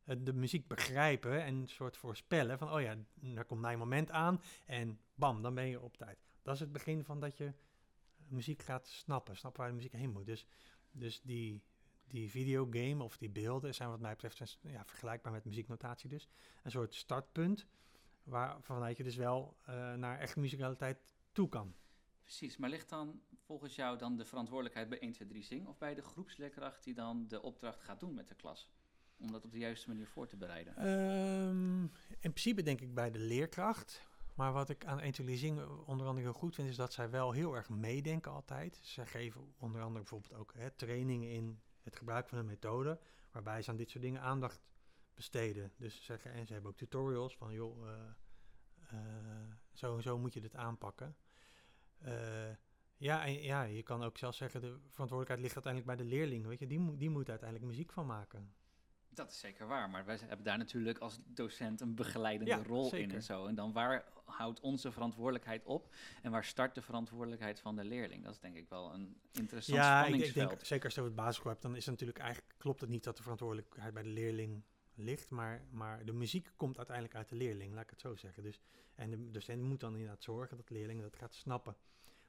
de muziek begrijpen en een soort voorspellen van, oh ja, daar komt mijn moment aan en bam, dan ben je op tijd. Dat is het begin van dat je muziek gaat snappen, snappen waar de muziek heen moet. Dus, dus die, die videogame of die beelden zijn wat mij betreft een- ja, vergelijkbaar met muzieknotatie dus. Een soort startpunt waarvan je dus wel eh, naar echt muzikaliteit toe kan. Precies, maar ligt dan volgens jou dan de verantwoordelijkheid bij 1, 2, 3 Zing of bij de groepsleerkracht die dan de opdracht gaat doen met de klas? Om dat op de juiste manier voor te bereiden. Ehm, in principe denk ik bij de leerkracht. Maar wat ik aan Etualizing onder andere heel goed vind, is dat zij wel heel erg meedenken altijd. Zij geven onder andere bijvoorbeeld ook hè, trainingen in het gebruik van een methode, waarbij ze aan dit soort dingen aandacht besteden. Dus zeggen, en ze hebben ook tutorials van, joh, uh, zo en zo moet je dit aanpakken. Uh, ja, en, ja, je kan ook zelfs zeggen, de verantwoordelijkheid ligt uiteindelijk bij de leerling. Weet je, die, moet, die moet uiteindelijk muziek van maken. Dat is zeker waar, maar wij hebben daar natuurlijk als docent een begeleidende rol in en zo. En dan waar houdt onze verantwoordelijkheid op en waar start de verantwoordelijkheid van de leerling? Dat is denk ik wel een interessant ja, spanningsveld. Ja, ik, denk, zeker als je over het basisschool hebt, dan is het natuurlijk eigenlijk, klopt het niet dat de verantwoordelijkheid bij de leerling ligt, maar, maar de muziek komt uiteindelijk uit de leerling, laat ik het zo zeggen. Dus, en de docent moet dan inderdaad zorgen dat de leerling dat gaat snappen.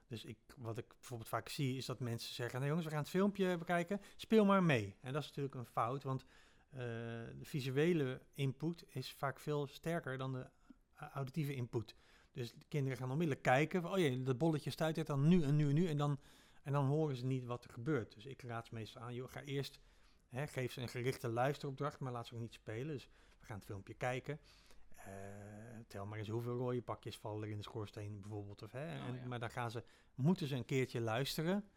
Dus ik, wat ik bijvoorbeeld vaak zie, is dat mensen zeggen: Nee, jongens, we gaan het filmpje bekijken, speel maar mee. En dat is natuurlijk een fout, want de visuele input is vaak veel sterker dan de auditieve input. Dus de kinderen gaan onmiddellijk kijken: van, Oh jee, dat bolletje stuit dan nu en nu en nu. En dan, en dan horen ze niet wat er gebeurt. Dus ik raad ze meestal aan: joh, ga eerst, hè, geef ze een gerichte luisteropdracht, maar laat ze ook niet spelen. Dus we gaan het filmpje kijken. Uh, tel maar eens hoeveel rode pakjes vallen er in de schoorsteen bijvoorbeeld. Of, hè, oh, Maar dan gaan ze, moeten ze een keertje luisteren.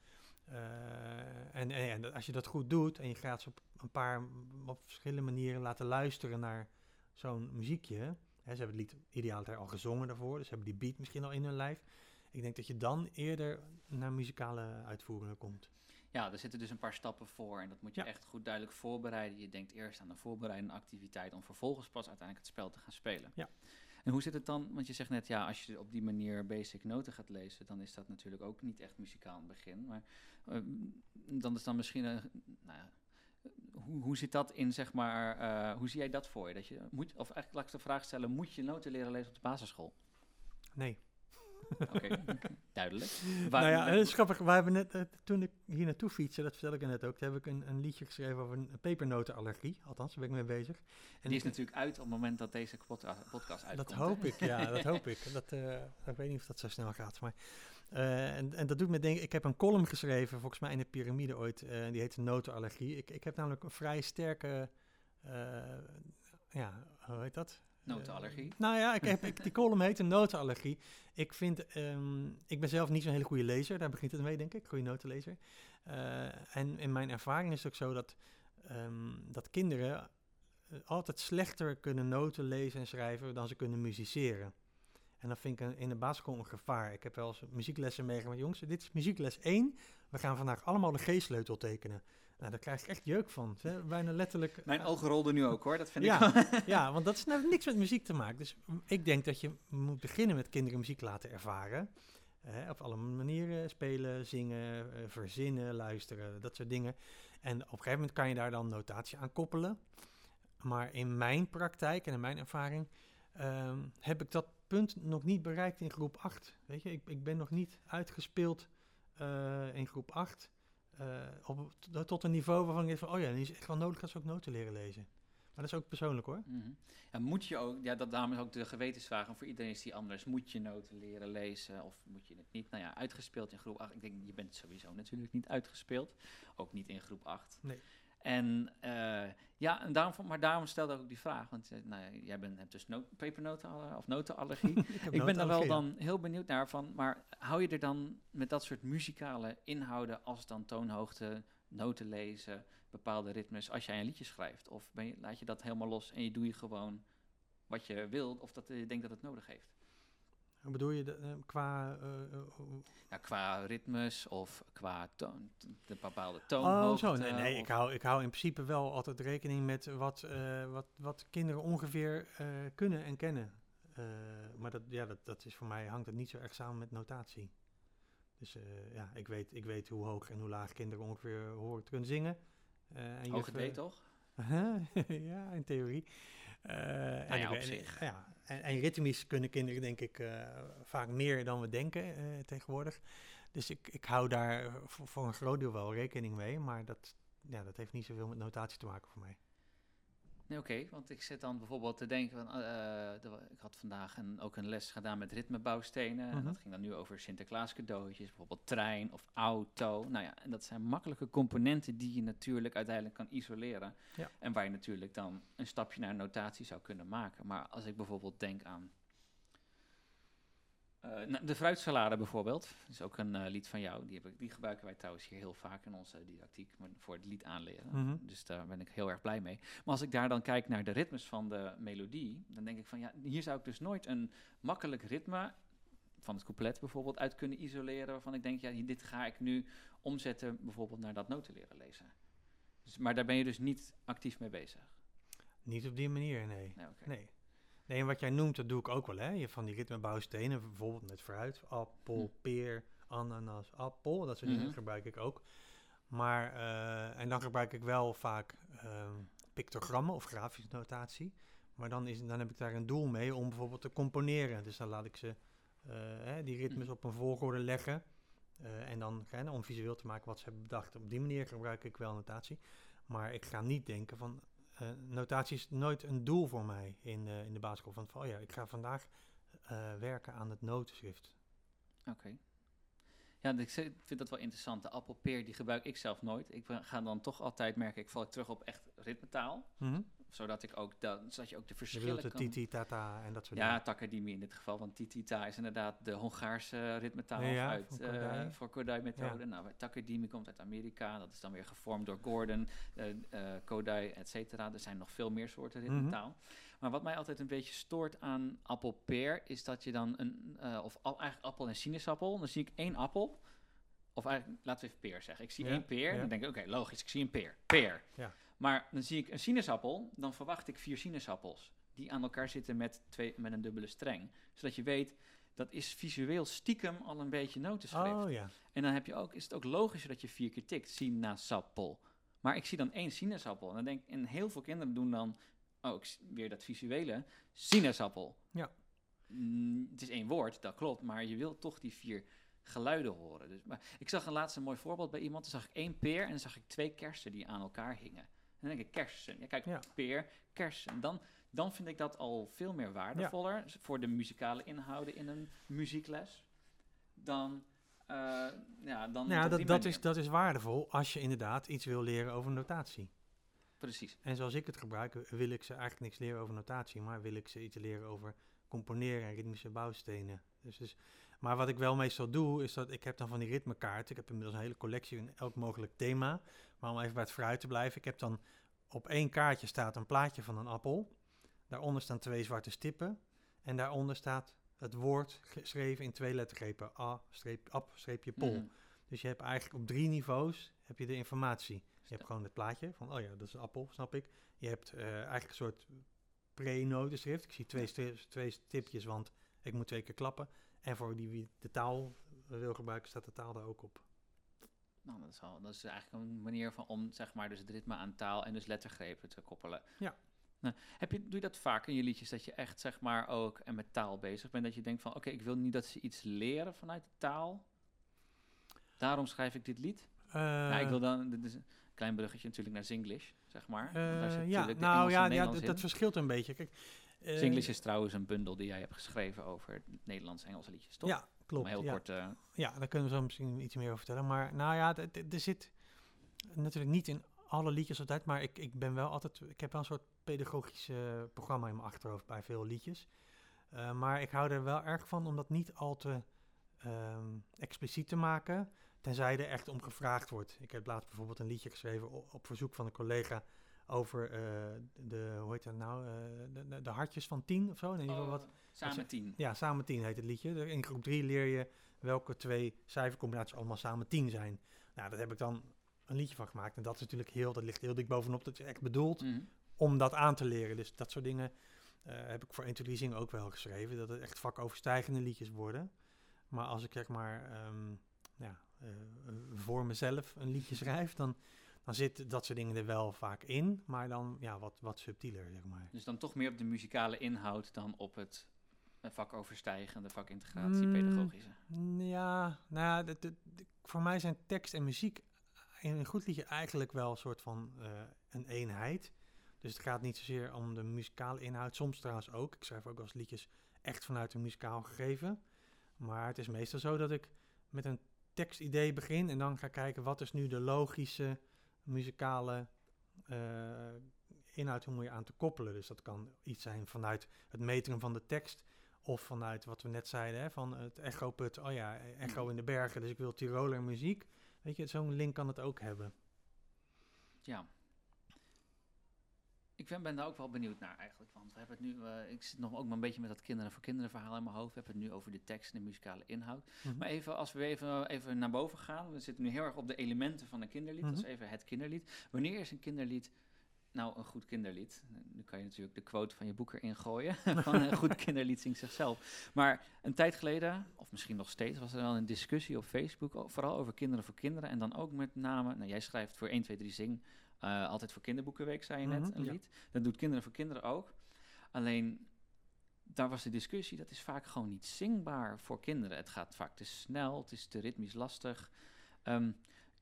Uh, en, en, als je dat goed doet en je gaat ze op een paar op verschillende manieren laten luisteren naar zo'n muziekje. Hè, ze hebben het lied ideaal al gezongen daarvoor, dus ze hebben die beat misschien al in hun lijf. Ik denk dat je dan eerder naar muzikale uitvoeringen komt. Ja, er zitten dus een paar stappen voor en dat moet je echt goed duidelijk voorbereiden. Je denkt eerst aan een voorbereidende activiteit om vervolgens pas uiteindelijk het spel te gaan spelen. Ja. En hoe zit het dan? Want je zegt net, ja, als je op die manier basic noten gaat lezen, dan is dat natuurlijk ook niet echt muzikaal in het begin. Maar uh, dan is dan misschien een, nou hoe, hoe zit dat in, zeg maar, uh, hoe zie jij dat voor je? Dat je moet, of eigenlijk laat ik de vraag stellen, moet je noten leren lezen op de basisschool? Nee. Oké, duidelijk. Waar, nou ja, het is grappig. We hebben net, uh, toen ik hier naartoe fietste, dat vertel ik net ook, heb ik een, een liedje geschreven over een pepernotenallergie. Althans, daar ben ik mee bezig. En die is natuurlijk uit op het moment dat deze podcast uitkomt. Dat hoop ik, ja, dat hoop ik. Dat, uh, ik weet niet of dat zo snel gaat, maar... Uh, en, en, dat doet me denken, ik heb een column geschreven, volgens mij in de piramide ooit, die heet Notenallergie. Ik, ik heb namelijk een vrij sterke, ja, hoe heet dat? Notenallergie? nou ja, ik heb, ik, die column heet een notenallergie. Ik vind, um, ik ben zelf niet zo'n hele goede lezer, daar begint het mee denk ik, goede notenlezer. en in mijn ervaring is het ook zo dat, um, dat kinderen altijd slechter kunnen noten lezen en schrijven dan ze kunnen musiceren. En dat vind ik in de basisschool een gevaar. Ik heb wel eens muzieklessen meegemaakt. Jongens, dit is muziekles 1. We gaan vandaag allemaal de G-sleutel tekenen. Nou, daar krijg ik echt jeuk van. Hè? Bijna letterlijk. Mijn ogen rolden nu ook hoor, dat vind ja, ik Ja, want dat is nou niks met muziek te maken. Dus ik denk dat je moet beginnen met kinderen muziek laten ervaren. Op alle manieren spelen, zingen, eh, verzinnen, luisteren, dat soort dingen. En op een gegeven moment kan je daar dan notatie aan koppelen. Maar in mijn praktijk en in mijn ervaring um, heb ik dat punt nog niet bereikt in groep 8. Weet je, ik, ik ben nog niet uitgespeeld uh, in groep 8. Uh, eh, op, tot een niveau waarvan ik denk van, oh ja, nu is echt wel nodig dat ze ook noten leren lezen. Maar dat is ook persoonlijk hoor. Mm -hmm. ja, moet je ook, ja, dat daarom is ook de gewetensvraag. En voor iedereen is die anders. Moet je noten leren lezen of moet je het niet? Nou ja, uitgespeeld in groep 8. Ik denk, je bent sowieso natuurlijk niet uitgespeeld. Ook niet in groep 8. Nee. En uh, ja, en daarom, maar daarom stelde ik ook die vraag. Want uh, nou, jij bent, hebt dus no pepernoten of notenallergie. ik, ik ben daar wel dan heel benieuwd naar van. Maar hou je er dan met dat soort muzikale inhouden als dan toonhoogte, noten lezen, bepaalde ritmes, als jij een liedje schrijft? Of ben je, laat je dat helemaal los en je doe je gewoon wat je wilt of dat je denkt dat het nodig heeft? Bedoel je de, uh, qua... Uh, ja, qua ritmes of qua toon, de bepaalde toonhoogte? Oh, zo. Nee, nee ik, hou, ik hou in principe wel altijd rekening met wat, uh, wat, wat kinderen ongeveer kunnen en kennen. maar dat, ja, dat, dat is voor mij hangt het niet zo erg samen met notatie. Dus ja, ik weet, ik weet hoe hoog en hoe laag kinderen ongeveer horen te kunnen zingen. en Hoog weet toch? ja, in theorie. Uh, en, ja, op zich. Ja, en, en, ritmisch kunnen kinderen denk ik uh, vaak meer dan we denken uh, tegenwoordig. Dus ik, ik hou daar voor, voor, een groot deel wel rekening mee, maar dat, ja, dat heeft niet zoveel met notatie te maken voor mij. Nee, oké, want ik zit dan bijvoorbeeld te denken van, uh, ik had vandaag een, ook een les gedaan met ritmebouwstenen. En mhm. dat ging dan nu over Sinterklaas cadeautjes, bijvoorbeeld trein of auto. Nou ja, en dat zijn makkelijke componenten die je natuurlijk uiteindelijk kan isoleren. Ja. En waar je natuurlijk dan een stapje naar notatie zou kunnen maken. Maar als ik bijvoorbeeld denk aan Eh, nou, de fruitsalade bijvoorbeeld, dat is ook een eh, lied van jou. Die, heb ik, die gebruiken wij trouwens hier heel vaak in onze didactiek voor het lied aanleren. Mhm. Dus daar ben ik heel erg blij mee. Maar als ik daar dan kijk naar de ritmes van de melodie, dan denk ik van ja, hier zou ik dus nooit een makkelijk ritme van het couplet bijvoorbeeld uit kunnen isoleren. Waarvan ik denk, ja, dit ga ik nu omzetten bijvoorbeeld naar dat noten leren lezen. Dus, maar daar ben je dus niet actief mee bezig. Niet op die manier, nee. Nee. Nee, en wat jij noemt, dat doe ik ook wel, hè. Je hebt van die ritmebouwstenen, bijvoorbeeld met fruit, appel, Hm. peer, ananas, appel, dat soort Mhm. dingen gebruik ik ook. Maar, eh, en dan gebruik ik wel vaak ehm, pictogrammen of grafische notatie. Maar dan, is, dan heb ik daar een doel mee om bijvoorbeeld te componeren. Dus dan laat ik ze, eh, hè, die ritmes Mhm. op een volgorde leggen. eh, en dan hè, om visueel te maken wat ze hebben bedacht. Op die manier gebruik ik wel notatie. Maar ik ga niet denken van, eh, notatie is nooit een doel voor mij in, eh, in de basisschool. Van, van, oh ja, ik ga vandaag eh, werken aan het notenschrift. Oké. Ja, ik vind dat wel interessant. De appelpeer, die gebruik ik zelf nooit. Ik ga dan toch altijd merken, ik val terug op echt ritmetaal. Mhm. Zodat, ik ook zodat je ook de verschillen de kan... titi, tata en dat soort Ja, dingen. takadimi in dit geval, want titita is inderdaad de Hongaarse ritmetaal Ja, ja, uit, voor eh, Kodai. voor Kodai-methode. Nou, takadimi komt uit Amerika, dat is dan weer gevormd door Gordon, eh eh, Kodai, et cetera. Er zijn nog veel meer soorten Mhm. ritmetaal. Maar wat mij altijd een beetje stoort aan appelpeer, is dat je dan een, eh, of al, eigenlijk appel en sinaasappel, dan zie ik één appel, of eigenlijk, laten we even peer zeggen. Ik zie Ja, één peer, ja. dan denk ik, oké, logisch, ik zie een peer. Peer. Ja. Maar dan zie ik een sinaasappel, dan verwacht ik vier sinaasappels. Die aan elkaar zitten met, twee, met een dubbele streng. Zodat je weet, dat is visueel stiekem al een beetje notenschrift. Oh ja, En dan heb je ook, is het ook logischer dat je vier keer tikt, sinaasappel. Maar ik zie dan één sinaasappel. En dan denk en heel veel kinderen doen dan, oh, ik zie weer dat visuele, sinaasappel. Ja. Mm, het is één woord, dat klopt, maar je wilt toch die vier geluiden horen. Dus, maar ik zag een laatste mooi voorbeeld bij iemand. Dan zag ik één peer en dan zag ik twee kersen die aan elkaar hingen. Dan denk ik kersen. Ja, kijk, Ja. peer, kersen. Dan, dan vind ik dat al veel meer waardevoller voor de muzikale inhouden in een muziekles. Dan, eh, ja, dan nou, ja dat, dat, is, dat is waardevol als je inderdaad iets wil leren over notatie. Precies. En zoals ik het gebruik, wil ik ze eigenlijk niks leren over notatie, maar wil ik ze iets leren over componeren en ritmische bouwstenen. Dus, dus, maar wat ik wel meestal doe, is dat ik heb dan van die ritmekaarten. Ik heb inmiddels een hele collectie in elk mogelijk thema. Maar om even bij het fruit te blijven, ik heb dan op één kaartje staat een plaatje van een appel. Daaronder staan twee zwarte stippen. En daaronder staat het woord geschreven in twee lettergrepen. A, streep, ap, streepje, pol. Mhm. Dus je hebt eigenlijk op drie niveaus heb je de informatie. Je hebt gewoon het plaatje van, oh ja, dat is een appel, snap ik. Je hebt eh, eigenlijk een soort pre-notenschrift. Ik zie twee, twee stipjes, want ik moet twee keer klappen. En voor die wie de taal wil gebruiken, staat de taal daar ook op. Nou, dat is, al, dat is eigenlijk een manier van om zeg maar, dus het ritme aan taal en dus lettergrepen te koppelen. Ja. Nou, heb je, doe je dat vaak in je liedjes, dat je echt zeg maar ook en met taal bezig bent? Dat je denkt van, oké, ik wil niet dat ze iets leren vanuit de taal. Daarom schrijf ik dit lied. ja, ik wil dan, dit is een klein bruggetje natuurlijk naar Zinglish, zeg maar. Want daar zit Eh, ja, nou ja, ja dat, verschilt een beetje. Kijk, Zinglish is trouwens een bundel die jij hebt geschreven over Nederlands-Engelse liedjes, toch? Ja, klopt. Heel ja. kort... eh, Ja, daar kunnen we zo misschien iets meer over vertellen. Maar nou ja, er zit natuurlijk niet in alle liedjes altijd, maar ik, ik ben wel altijd, ik heb wel een soort pedagogisch programma in mijn achterhoofd bij veel liedjes. Eh, maar ik hou er wel erg van om dat niet al te ehm, expliciet te maken, tenzij er echt om gevraagd wordt. Ik heb laatst bijvoorbeeld een liedje geschreven op, op verzoek van een collega over eh, de, hoe heet dat nou, eh, de, de, hartjes van tien of zo. In ieder geval wat, oh, samen wat- tien. ja, samen 10 heet het liedje. In groep 3 leer je welke twee cijfercombinaties allemaal samen 10 zijn. Nou, daar heb ik dan een liedje van gemaakt. En dat is natuurlijk heel, dat ligt heel dik bovenop. Dat is echt bedoeld Mhm. om dat aan te leren. Dus dat soort dingen eh, heb ik voor 1, 2, 3 zingen ook wel geschreven. Dat het echt vakoverstijgende liedjes worden. Maar als ik zeg maar ehm, ja, voor mezelf een liedje schrijf, dan, dan zit dat soort dingen er wel vaak in. Maar dan ja, wat, wat subtieler, zeg maar. Dus dan toch meer op de muzikale inhoud dan op het eh, vakoverstijgende, vakintegratie, Mm. pedagogische. Ja, nou ja, de- de- de- voor mij zijn tekst en muziek in een goed liedje eigenlijk wel een soort van eh, een eenheid. Dus het gaat niet zozeer om de muzikale inhoud, soms trouwens ook. Ik schrijf ook wel eens liedjes echt vanuit een muzikaal gegeven. Maar het is meestal zo dat ik met een tekstidee begin en dan ga kijken wat is nu de logische muzikale eh, inhoud, hoe moet je aan te koppelen. Dus dat kan iets zijn vanuit het meteren van de tekst Of vanuit wat we net zeiden, hè, van het echo-put. Oh ja, echo in de bergen, dus ik wil Tiroler muziek. Weet je, zo'n link kan het ook hebben. Ja. Ik ben, ben daar ook wel benieuwd naar eigenlijk. Want we hebben het nu, eh, ik zit nog ook maar een beetje met dat kinderen voor kinderen verhaal in mijn hoofd. We hebben het nu over de tekst en de muzikale inhoud. Mhm. Maar even, als we even, even naar boven gaan. We zitten nu heel erg op de elementen van een kinderlied. Dat is Mhm. even het kinderlied. Wanneer is een kinderlied nou een goed kinderlied? Nu kan je natuurlijk de quote van je boek erin gooien. van een goed kinderlied zingt zichzelf. Maar een tijd geleden, of misschien nog steeds, was er wel een discussie op Facebook. Vooral over kinderen voor kinderen. En dan ook met name, nou jij schrijft voor 1, 2, 3 Zing. Eh, altijd voor kinderboekenweek, zei je net, Mhm, een ja. lied. Dat doet kinderen voor kinderen ook. Alleen daar was de discussie, dat is vaak gewoon niet zingbaar voor kinderen. Het gaat vaak te snel, het is te ritmisch lastig. Ehm,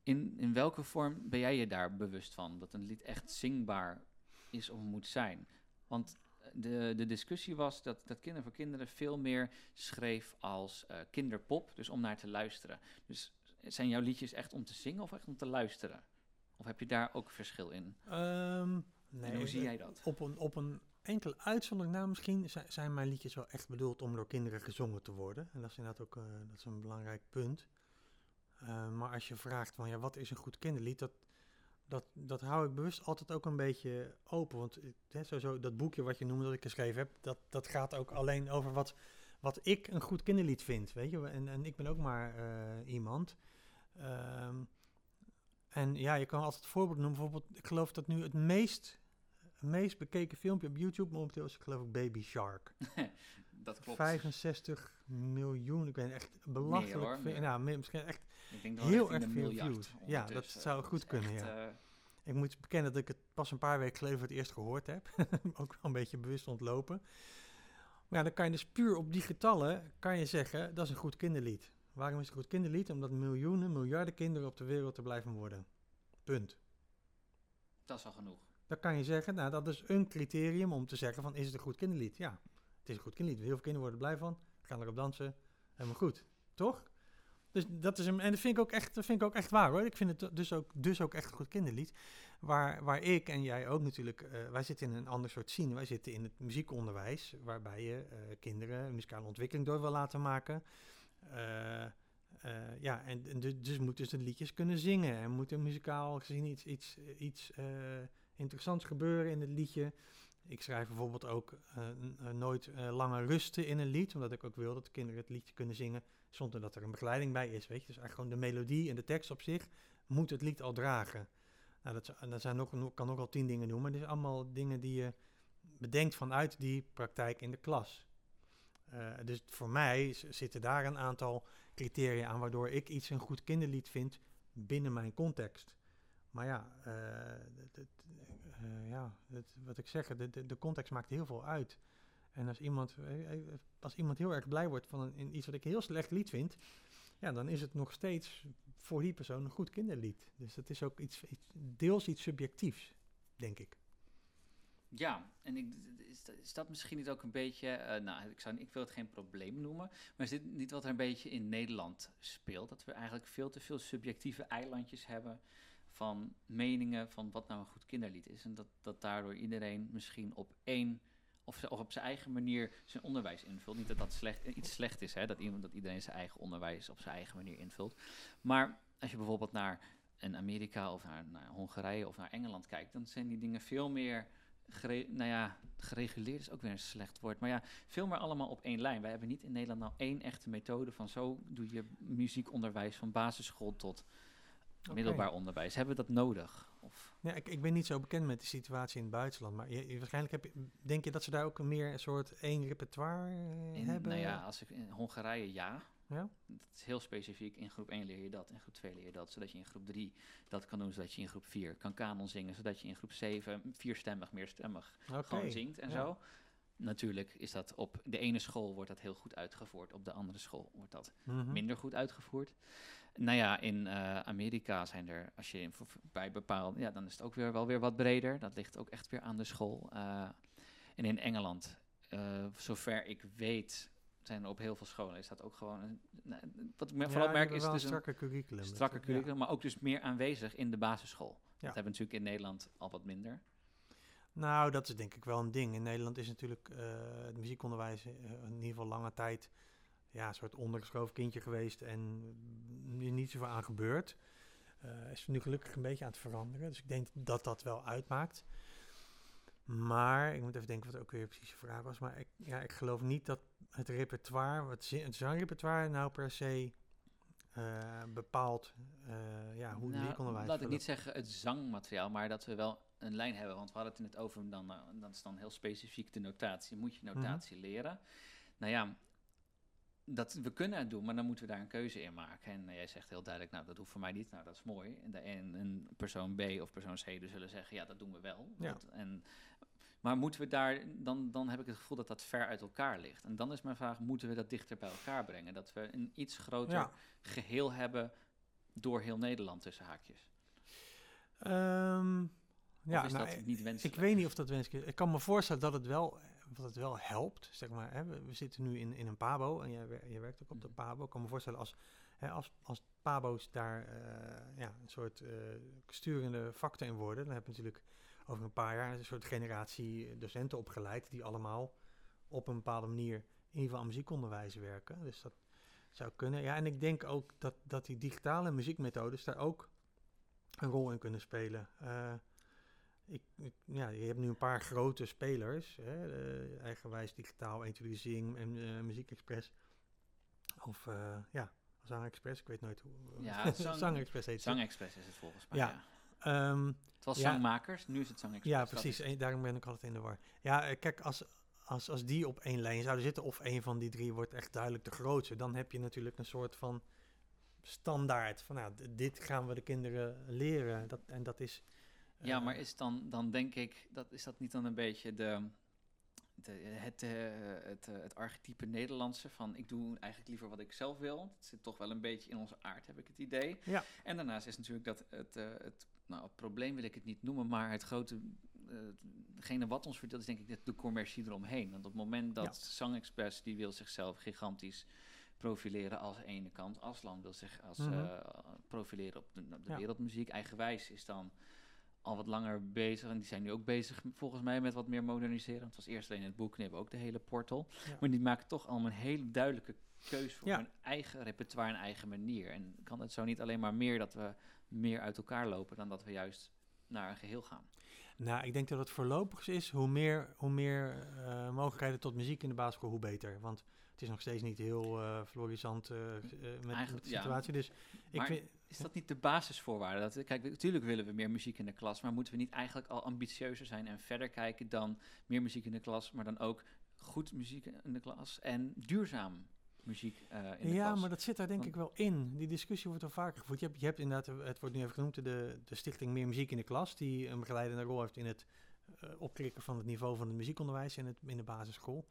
in, in welke vorm ben jij je daar bewust van? Dat een lied echt zingbaar is of moet zijn? Want eh, de, de discussie was dat, dat Kinderen voor Kinderen veel meer schreef als eh, kinderpop, dus om naar te luisteren. Dus zijn jouw liedjes echt om te zingen of echt om te luisteren? Of heb je daar ook verschil in? Ehm, nee, en hoe zie eh, jij dat? Op een, op een enkele uitzondering na misschien zi- zijn mijn liedjes wel echt bedoeld om door kinderen gezongen te worden. En dat is inderdaad ook eh, dat is een belangrijk punt. Eh, maar als je vraagt van ja, wat is een goed kinderlied, dat, dat, dat hou ik bewust altijd ook een beetje open. Want hè, sowieso, dat boekje wat je noemde dat ik geschreven heb, dat, dat gaat ook alleen over wat, wat ik een goed kinderlied vind. Weet je? En, en ik ben ook maar eh, iemand. Ehm, en ja, je kan altijd voorbeeld noemen. Bijvoorbeeld, ik geloof dat nu het meest, meest bekeken filmpje op YouTube momenteel is, geloof ik, Baby Shark. Dat klopt. 65 miljoen, ik niet, echt belachelijk hoor, veel. meer. Nou, meer- misschien echt, Ik denk heel erg veel views. Ja, dat zou goed kunnen, echt, ja. eh, ik moet bekennen dat ik het pas een paar weken geleden voor het eerst gehoord heb. Ook wel een beetje bewust ontlopen. Maar ja, dan kan je dus puur op die getallen, kan je zeggen, dat is een goed kinderlied. Waarom is het een goed kinderlied? Omdat miljoenen, miljarden kinderen op de wereld te blijven worden. Punt. dat is al genoeg. Dan kan je zeggen, nou dat is een criterium om te zeggen van is het een goed kinderlied? Ja, het is een goed kinderlied. Heel veel kinderen worden er blij van, gaan erop dansen, helemaal goed. Toch? Dus dat is een, en dat vind ik ook echt, dat vind ik ook echt waar hoor. Ik vind het dus ook, dus ook echt een goed kinderlied. Waar, waar ik en jij ook natuurlijk, eh, wij zitten in een ander soort scene. Wij zitten in het muziekonderwijs, waarbij je eh, kinderen een muzikale ontwikkeling door wil laten maken. Eh, eh, ja, en, dus, dus moeten ze liedjes kunnen zingen. En moet er muzikaal gezien iets, iets, iets eh, interessants gebeuren in het liedje. Ik schrijf bijvoorbeeld ook nooit lange rusten in een lied, omdat ik ook wil dat de kinderen het liedje kunnen zingen zonder dat er een begeleiding bij is. Weet je? Dus eigenlijk gewoon de melodie en de tekst op zich moet het lied al dragen. Nou, dat, zi- dat zijn nog- kan ook al tien dingen noemen, maar dit zijn allemaal dingen die je bedenkt vanuit die praktijk in de klas. Eh, dus voor mij zitten daar een aantal criteria aan waardoor ik iets een goed kinderlied vind binnen mijn context. Maar ja, eh, eh, ja wat ik zeg, de, de, context maakt heel veel uit. En als iemand, als iemand heel erg blij wordt van een, in iets wat ik heel slecht lied vind, ja, dan is het nog steeds voor die persoon een goed kinderlied. Dus dat is ook iets, iets deels iets subjectiefs, denk ik. Ja, en ik, is, dat, is dat misschien niet ook een beetje, eh, nou, ik, zou, ik wil het geen probleem noemen, maar is dit niet wat er een beetje in Nederland speelt? Dat we eigenlijk veel te veel subjectieve eilandjes hebben van meningen van wat nou een goed kinderlied is. En dat, dat daardoor iedereen misschien op één of, op zijn eigen manier zijn onderwijs invult. Niet dat dat slecht, iets slecht is, hè, dat, iemand, dat iedereen zijn eigen onderwijs op zijn eigen manier invult. Maar als je bijvoorbeeld naar een Amerika of naar Hongarije of naar Engeland kijkt, dan zijn die dingen veel meer gere- nou ja, gereguleerd is ook weer een slecht woord. Maar ja, veel meer allemaal op één lijn. Wij hebben niet in Nederland nou één echte methode van zo doe je muziekonderwijs van basisschool tot middelbaar onderwijs. Hebben we dat nodig? Of, Ja, ik, ik ben niet zo bekend met de situatie in het buitenland, maar je, je- waarschijnlijk heb je, denk je dat ze daar ook meer een soort één repertoire eh, in, hebben? nou ja, als ik in Hongarije ja. Ja? Dat is heel specifiek. In groep 1 leer je dat, in groep 2 leer je dat, zodat je in groep 3 dat kan doen, zodat je in groep 4 kan kanon zingen, zodat je in groep 7 vierstemmig, meerstemmig Oké. gewoon zingt en ja. zo. Natuurlijk is dat op de ene school wordt dat heel goed uitgevoerd, op de andere school wordt dat Mhm. minder goed uitgevoerd. Nou ja, in eh, Amerika zijn er, als je in, bij bepaald, ja, dan is het ook weer wel weer wat breder. Dat ligt ook echt weer aan de school. Eh, en in Engeland, eh, zover ik weet, zijn er op heel veel scholen is dat ook gewoon. Een, nou, wat ik me- Ja, vooral merk is wel dus een een curriculum. Dat- strakker ja. curriculum, maar ook dus meer aanwezig in de basisschool. Dat Ja. hebben we natuurlijk in Nederland al wat minder. Nou, dat is denk ik wel een ding. In Nederland is natuurlijk uh, het muziekonderwijs uh, in ieder geval lange tijd ja, een soort ondergeschoven kindje geweest en niet zoveel aan gebeurd. Uh, is nu gelukkig een beetje aan het veranderen. Dus ik denk dat dat wel uitmaakt. Maar ik moet even denken wat ook weer precies de vraag was. Maar ik, ja, ik geloof niet dat het repertoire, het, het zangrepertoire, nou per se uh, bepaalt uh, ja, hoe nou, leeronderwijs... Laat ik niet zeggen het zangmateriaal, maar dat we wel een lijn hebben. Want we hadden het in het over, dan, uh, dat is dan heel specifiek de notatie. Moet je notatie mm -hmm. leren? Nou ja, dat, we kunnen het doen, maar dan moeten we daar een keuze in maken. En jij zegt heel duidelijk, nou, dat hoeft voor mij niet. Nou, dat is mooi. En, de, en een persoon B of persoon C dus zullen zeggen, ja, dat doen we wel. Ja. Dat, en, maar moeten we daar, dan, dan heb ik het gevoel dat dat ver uit elkaar ligt. En dan is mijn vraag, moeten we dat dichter bij elkaar brengen? Dat we een iets groter Ja. geheel hebben door heel Nederland tussen haakjes. Ehm, ja, of is nou, dat niet ik wenselijk? weet niet of dat wenselijk is. Ik kan me voorstellen dat het wel, dat het wel helpt. Zeg maar, hè. We, we zitten nu in, in een pabo en jij, wer- jij werkt ook op de Mhm. pabo. Ik kan me voorstellen als, hè, als, als pabo's daar eh, ja, een soort eh, sturende factor in worden, dan heb je natuurlijk over een paar jaar een soort generatie docenten opgeleid die allemaal op een bepaalde manier in ieder geval aan muziekonderwijs werken. Dus dat zou kunnen. Ja, en ik denk ook dat, dat die digitale muziekmethodes daar ook een rol in kunnen spelen. Eh, ik, ik- ja, je hebt nu een paar grote spelers, hè, eh, eigenwijs digitaal, 1, 2, Zing en eh, Muziek Express. Of eh, ja, Zang Express, ik weet nooit hoe. Ja, Zang- Zang Express heet het. Zangexpress is het volgens mij, Ja. ja. Ehm, Het was Ja. Zangmakers, nu is het Zangexpress. ja, Dat precies. En daarom ben ik altijd in de war. Ja, eh, kijk, als, als, als die op één lijn zouden zitten, of een van die drie wordt echt duidelijk de grootste, dan heb je natuurlijk een soort van standaard van, nou, dit gaan we de kinderen leren. Dat, en dat is... Ja, eh, maar is dan, dan denk ik, dat, is dat niet dan een beetje de, de, het, eh, het, het archetype Nederlandse van ik doe eigenlijk liever wat ik zelf wil. Het zit toch wel een beetje in onze aard, heb ik het idee. Ja. En daarnaast is natuurlijk dat het, het, nou, het probleem wil ik het niet noemen, maar het grote, eh, degene wat ons verdeelt is denk ik de, de commercie eromheen. Want op het moment dat Ja. Sang Express, die wil zichzelf gigantisch profileren als ene kant. Aslan wil zich als, Mhm. eh, profileren op de, op de Ja. wereldmuziek. Eigenwijs is dan al wat langer bezig. En die zijn nu ook bezig volgens mij met wat meer moderniseren. Het was eerst alleen het boek, nu hebben we ook de hele portal. Ja. Maar die maken toch allemaal een hele duidelijke keus voor Ja. hun eigen repertoire en eigen manier. En kan het zo niet alleen maar meer dat we meer uit elkaar lopen dan dat we juist naar een geheel gaan. Nou, ik denk dat het voorlopig is, hoe meer, hoe meer eh, mogelijkheden tot muziek in de basisschool, hoe beter. Want het is nog steeds niet heel eh florisant eh, met, de ja. situatie. Dus ik Maar vind... Is dat niet de basisvoorwaarde? Dat, kijk, natuurlijk willen we meer muziek in de klas, maar moeten we niet eigenlijk al ambitieuzer zijn en verder kijken dan meer muziek in de klas, maar dan ook goed muziek in de klas en duurzaam muziek eh, in de ja, klas? maar dat zit daar denk Want- ik wel in. Die discussie wordt al vaker gevoerd. Je hebt, je hebt inderdaad, eh, het wordt nu even genoemd, de, de stichting Meer Muziek in de Klas, die een begeleidende rol heeft in het eh, opkrikken van het niveau van het muziekonderwijs in, het, in de basisschool.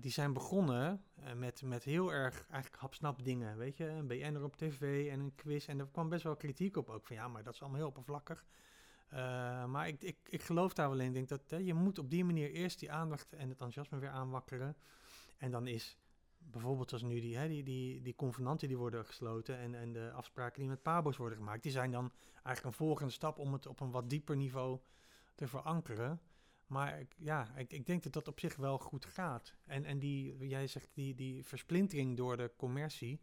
Die zijn begonnen met, met heel erg eigenlijk hapsnap dingen, weet je, een BN'er op tv en een quiz. En er kwam best wel kritiek op ook, van ja, maar dat is allemaal heel oppervlakkig. Maar ik, ik, ik geloof daar wel in. Ik denk dat hè, je moet op die manier eerst die aandacht en het enthousiasme weer aanwakkeren. En dan is bijvoorbeeld als nu die, hè, die, die, convenanten die worden gesloten en, en de afspraken die met Pabo's worden gemaakt, die zijn dan eigenlijk een volgende stap om het op een wat dieper niveau te verankeren. Maar ik, ja, ik, ik denk dat dat op zich wel goed gaat. En, en die, jij zegt die, die versplintering door de commercie,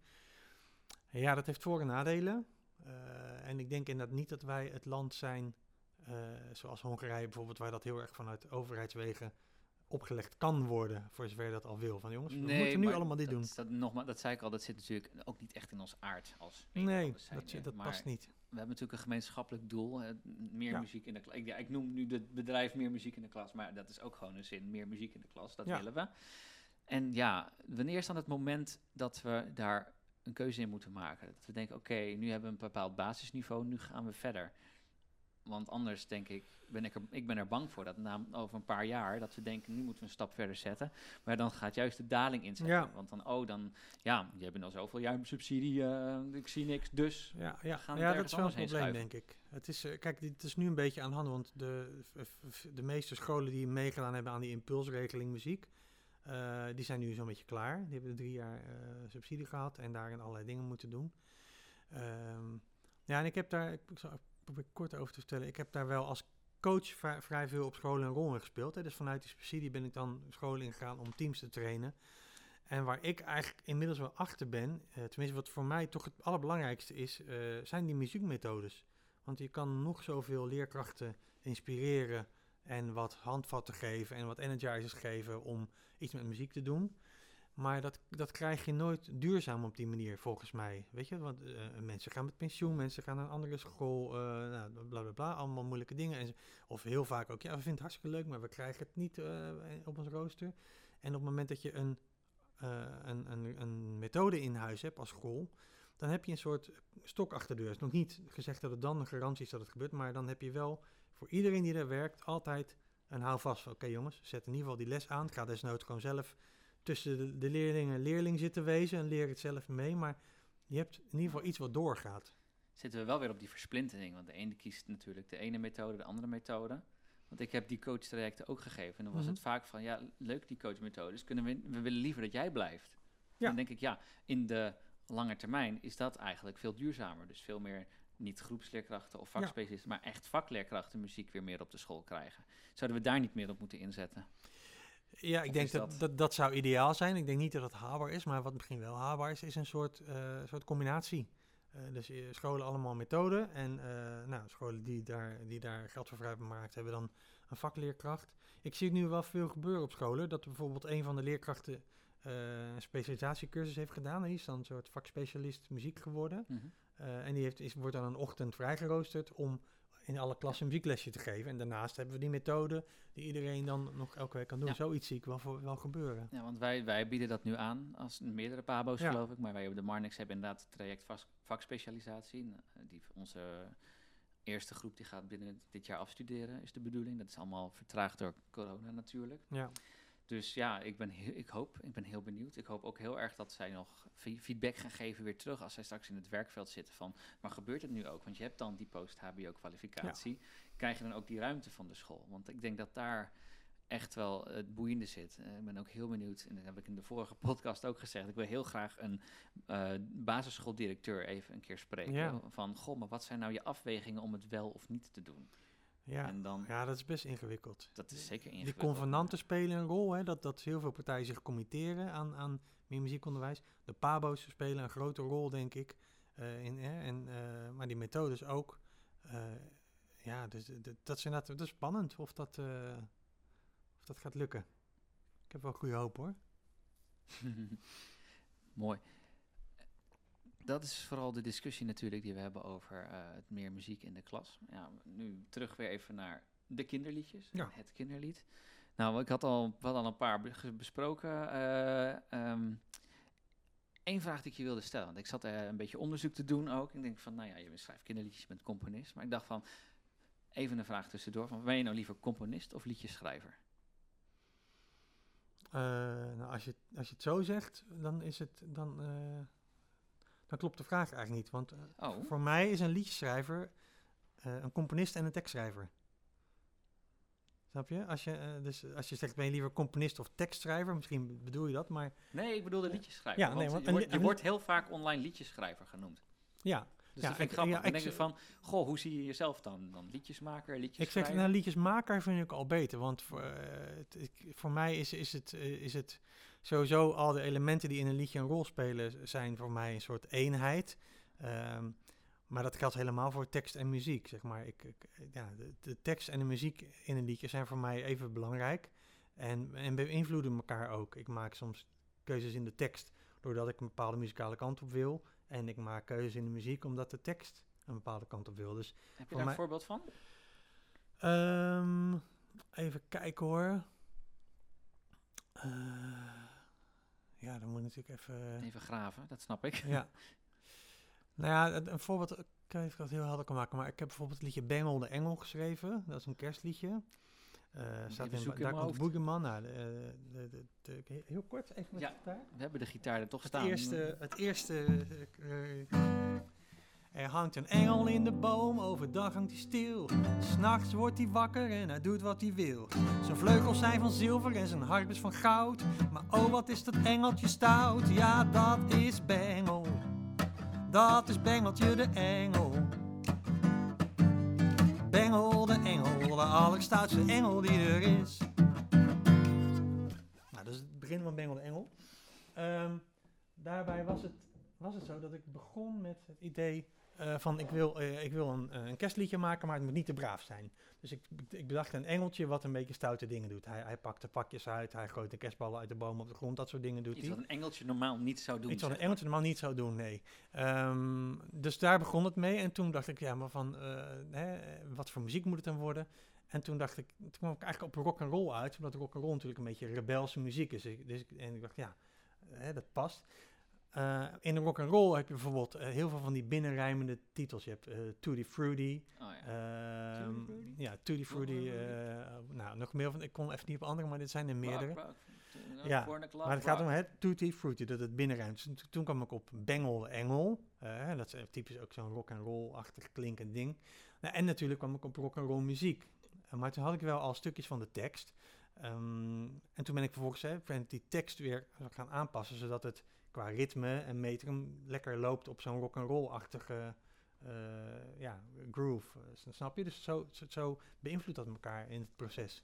ja, dat heeft voor- en nadelen. Eh, en ik denk inderdaad niet dat wij het land zijn, eh, zoals Hongarije bijvoorbeeld, waar dat heel erg vanuit overheidswegen opgelegd kan worden, voor zover je dat al wil. Van jongens, we moeten nu allemaal dit dat, doen. Dat, nogmaals, dat zei ik al, dat zit natuurlijk ook niet echt in ons aard als Nee, dat, dat Maar past niet. We hebben natuurlijk een gemeenschappelijk doel, hè, meer Ja. muziek in de klas. Ik, ja, ik noem nu het bedrijf meer muziek in de klas, maar dat is ook gewoon een zin, meer muziek in de klas, dat Ja. willen we. En ja, wanneer is dan het moment dat we daar een keuze in moeten maken? Dat we denken, oké, nu hebben we een bepaald basisniveau, nu gaan we verder. Want anders denk ik, ben ik, er, ik ben er bang voor dat na, over een paar jaar, dat we denken, nu moeten we een stap verder zetten. Maar dan gaat juist de daling inzetten. Ja. Want dan, oh, dan, ja, je hebt al zoveel jaar subsidie, eh, ik zie niks, dus Ja, ja. gaan ja dat is wel een probleem, schuiven. denk ik. Het is, eh, kijk, dit is nu een beetje aan de hand, want de, de meeste scholen die meegedaan hebben aan die impulsregeling muziek, eh, die zijn nu zo'n beetje klaar. Die hebben drie jaar subsidie gehad en daarin allerlei dingen moeten doen. Ehm, ja, en ik heb daar, ik, zal kort over te vertellen, ik heb daar wel als coach vrij, veel op scholen een rol in gespeeld. Hè. Dus vanuit die subsidie ben ik dan scholen ingegaan om teams te trainen. En waar ik eigenlijk inmiddels wel achter ben, eh, tenminste wat voor mij toch het allerbelangrijkste is, eh, zijn die muziekmethodes. Want je kan nog zoveel leerkrachten inspireren en wat handvatten geven en wat energizers geven om iets met muziek te doen. Maar dat, dat krijg je nooit duurzaam op die manier, volgens mij. Weet je, want eh, mensen gaan met pensioen, mensen gaan naar een andere school, uh, nou, bla bla bla, allemaal moeilijke dingen. En, of heel vaak ook, ja, we vinden het hartstikke leuk, maar we krijgen het niet uh, op ons rooster. En op het moment dat je een, een, een, een, methode in huis hebt als school, dan heb je een soort stok achter de deur. Het is nog niet gezegd dat het dan een garantie is dat het gebeurt, maar dan heb je wel voor iedereen die er werkt altijd een houvast. Oké jongens, zet in ieder geval die les aan. Ga desnoods gewoon zelf tussen de, de leerling en leerling zitten wezen en leer het zelf mee. Maar je hebt in ieder geval iets wat doorgaat. Zitten we wel weer op die versplintering. Want de ene kiest natuurlijk de ene methode, de andere methode. Want ik heb die coachtrajecten ook gegeven. En dan was Mhm. het vaak van, ja, leuk die coachmethodes. Kunnen we, we willen liever dat jij blijft. Ja. Dan denk ik, ja, in de lange termijn is dat eigenlijk veel duurzamer. Dus veel meer niet groepsleerkrachten of vakspecialisten, maar echt vakleerkrachten muziek weer meer op de school krijgen. Zouden we daar niet meer op moeten inzetten? Ja, ik Of denk dat, dat- dat dat zou ideaal zijn. Ik denk niet dat het haalbaar is, maar wat misschien wel haalbaar is, is een soort, eh, soort combinatie. Eh, dus eh, scholen allemaal methoden en nou, scholen die daar, die daar geld voor vrij hebben gemaakt, hebben dan een vakleerkracht. Ik zie het nu wel veel gebeuren op scholen, dat bijvoorbeeld een van de leerkrachten een specialisatiecursus heeft gedaan. Die is dan een soort vakspecialist muziek geworden. Mhm. En die heeft, is, wordt dan een ochtend vrijgeroosterd om in alle klassen een muzieklesje te geven. En daarnaast hebben we die methode die iedereen dan nog elke week kan doen. Ja. Zoiets zie ik wel, voor, wel gebeuren. Ja, want wij, wij bieden dat nu aan als meerdere pabo's, Ja. geloof ik. Maar wij op de Marnix hebben inderdaad het traject vakspecialisatie. Nou, Die, onze eerste groep die gaat binnen dit jaar afstuderen, is de bedoeling. Dat is allemaal vertraagd door corona natuurlijk. Ja. Dus ja, ik, ben heel, ik hoop, ik ben heel benieuwd. Ik hoop ook heel erg dat zij nog fe- feedback gaan geven weer terug als zij straks in het werkveld zitten van, maar gebeurt het nu ook? Want je hebt dan die post-HBO kwalificatie. Krijg je dan ook die ruimte van de school? Want ik denk dat daar echt wel het boeiende zit. Eh, ik ben ook heel benieuwd, en dat heb ik in de vorige podcast ook gezegd, ik wil heel graag een eh basisschooldirecteur even een keer spreken. Ja. Van, goh, maar wat zijn nou je afwegingen om het wel of niet te doen? Ja. En dan, ja, dat is best ingewikkeld. dat is zeker Die ingewikkeld. convenanten spelen een rol, hè, dat, dat heel veel partijen zich committeren aan, aan meer muziekonderwijs. De pabo's spelen een grote rol, denk ik. eh, in, hè, en, eh, maar die methodes ook. Eh, ja, dus, dat, is inderdaad, dat is spannend of dat, of dat gaat lukken. Ik heb wel goede hoop hoor. Mooi. Dat is vooral de discussie natuurlijk die we hebben over eh, het meer muziek in de klas. Ja, nu terug weer even naar de kinderliedjes. Ja. Het kinderlied. Nou, ik had al, we al een paar besproken. Eén vraag die ik je wilde stellen. Want ik zat eh, een beetje onderzoek te doen ook. Ik denk van, nou ja, je schrijft kinderliedjes, je bent componist. Maar ik dacht van, even een vraag tussendoor. Van, ben je nou liever componist of liedjeschrijver? Eh, nou, als, je, als je het zo zegt, dan, is het, dan, dan klopt de vraag eigenlijk niet. Want eh, Oh, voor mij is een liedjeschrijver eh, een componist en een tekstschrijver. Snap je? Als je, eh, dus als je zegt, ben je liever componist of tekstschrijver? Misschien bedoel je dat, maar nee, ik bedoelde liedjeschrijver. Ja, want nee, want je, wordt, je heel vaak online liedjeschrijver genoemd. ja. Dus Ja, dat vind ik ik- grappig. ja, dan ik denk van, goh, hoe zie je jezelf dan? Dan liedjesmaker, Ik liedjesschrijver? zeg, nou, liedjesmaker vind ik al beter. Want voor, het, ik- voor mij is, is, het, is het sowieso al de elementen die in een liedje een rol spelen, zijn voor mij een soort eenheid. Ehm, maar dat geldt helemaal voor tekst en muziek. Zeg maar. ik, ik- ja, de, de tekst en de muziek in een liedje zijn voor mij even belangrijk. En, en beïnvloeden elkaar ook. Ik maak soms keuzes in de tekst doordat ik een bepaalde muzikale kant op wil. En ik maak keuzes in de muziek omdat de tekst een bepaalde kant op wil. Dus Heb je daar een voorbeeld van? Ehm, even kijken hoor. Eh, ja, dan moet natuurlijk even. Even graven, dat snap ik. ja. Nou ja, een- voorbeeld. Ik kan dat heel helder kan maken. Maar ik heb bijvoorbeeld het liedje Bengel de Engel geschreven. Dat is een kerstliedje. Eh staat in, daar komt Boegeman. Nou, he- heel kort, even met Ja. de gitaar. We hebben de gitaar er toch Het staan. eerste, het eerste eh, eh, er hangt een engel in de boom, overdag hangt hij stil. S'nachts wordt hij wakker en hij doet wat hij wil. Zijn vleugels zijn van zilver en zijn harp is van goud. Maar oh, wat is dat engeltje stout? Ja, dat is Bengel. Dat is Bengeltje de engel. Bengel de engel, aller, allerstoutste engel die er is. Nou, dat is het begin van Bengel de Engel. Ehm, daarbij was het, was het zo dat ik begon met het idee eh, van ik wil, eh, ik wil een, eh, een kerstliedje maken, maar het moet niet te braaf zijn. Dus ik, ik bedacht een engeltje wat een beetje stoute dingen doet. Hij, hij pakt de pakjes uit, hij gooit de kerstballen uit de boom op de grond, dat soort dingen doet Iets hij. wat een engeltje normaal niet zou doen. Iets wat een engeltje normaal niet zou doen, nee. Ehm, dus daar begon het mee. En toen dacht ik, ja, maar van, hè, wat voor muziek moet het dan worden? En toen dacht ik, toen kwam ik eigenlijk op rock and roll uit, omdat rock and roll natuurlijk een beetje rebelse muziek is. Dus ik, en ik dacht, ja, hè, dat past. Eh, in de rock and roll heb je bijvoorbeeld eh, heel veel van die binnenrijmende titels. Je hebt eh Tutti Frutti, Oh, ja. ehm, Tutti Frutti? ja, Tutti Frutti. Frutti? eh, nou, nog meer van, ik kon even niet op andere, maar dit zijn er meerdere. Rock, rock, uh, Ja, Club, Maar het gaat om het Tutti Frutti, dat het binnenruimt. Dus toen- kwam ik op Bengel Engel. dat is typisch ook zo'n rock and roll-achtig klinkend ding. Nou, en natuurlijk kwam ik op rock and roll muziek. Maar toen had ik wel al stukjes van de tekst. Ehm, en toen ben ik vervolgens hè, die tekst weer gaan aanpassen, zodat het qua ritme en metrum lekker loopt op zo'n rock and roll-achtige eh, ja, groove. Snap je? Dus zo, zo, beïnvloedt dat elkaar in het proces.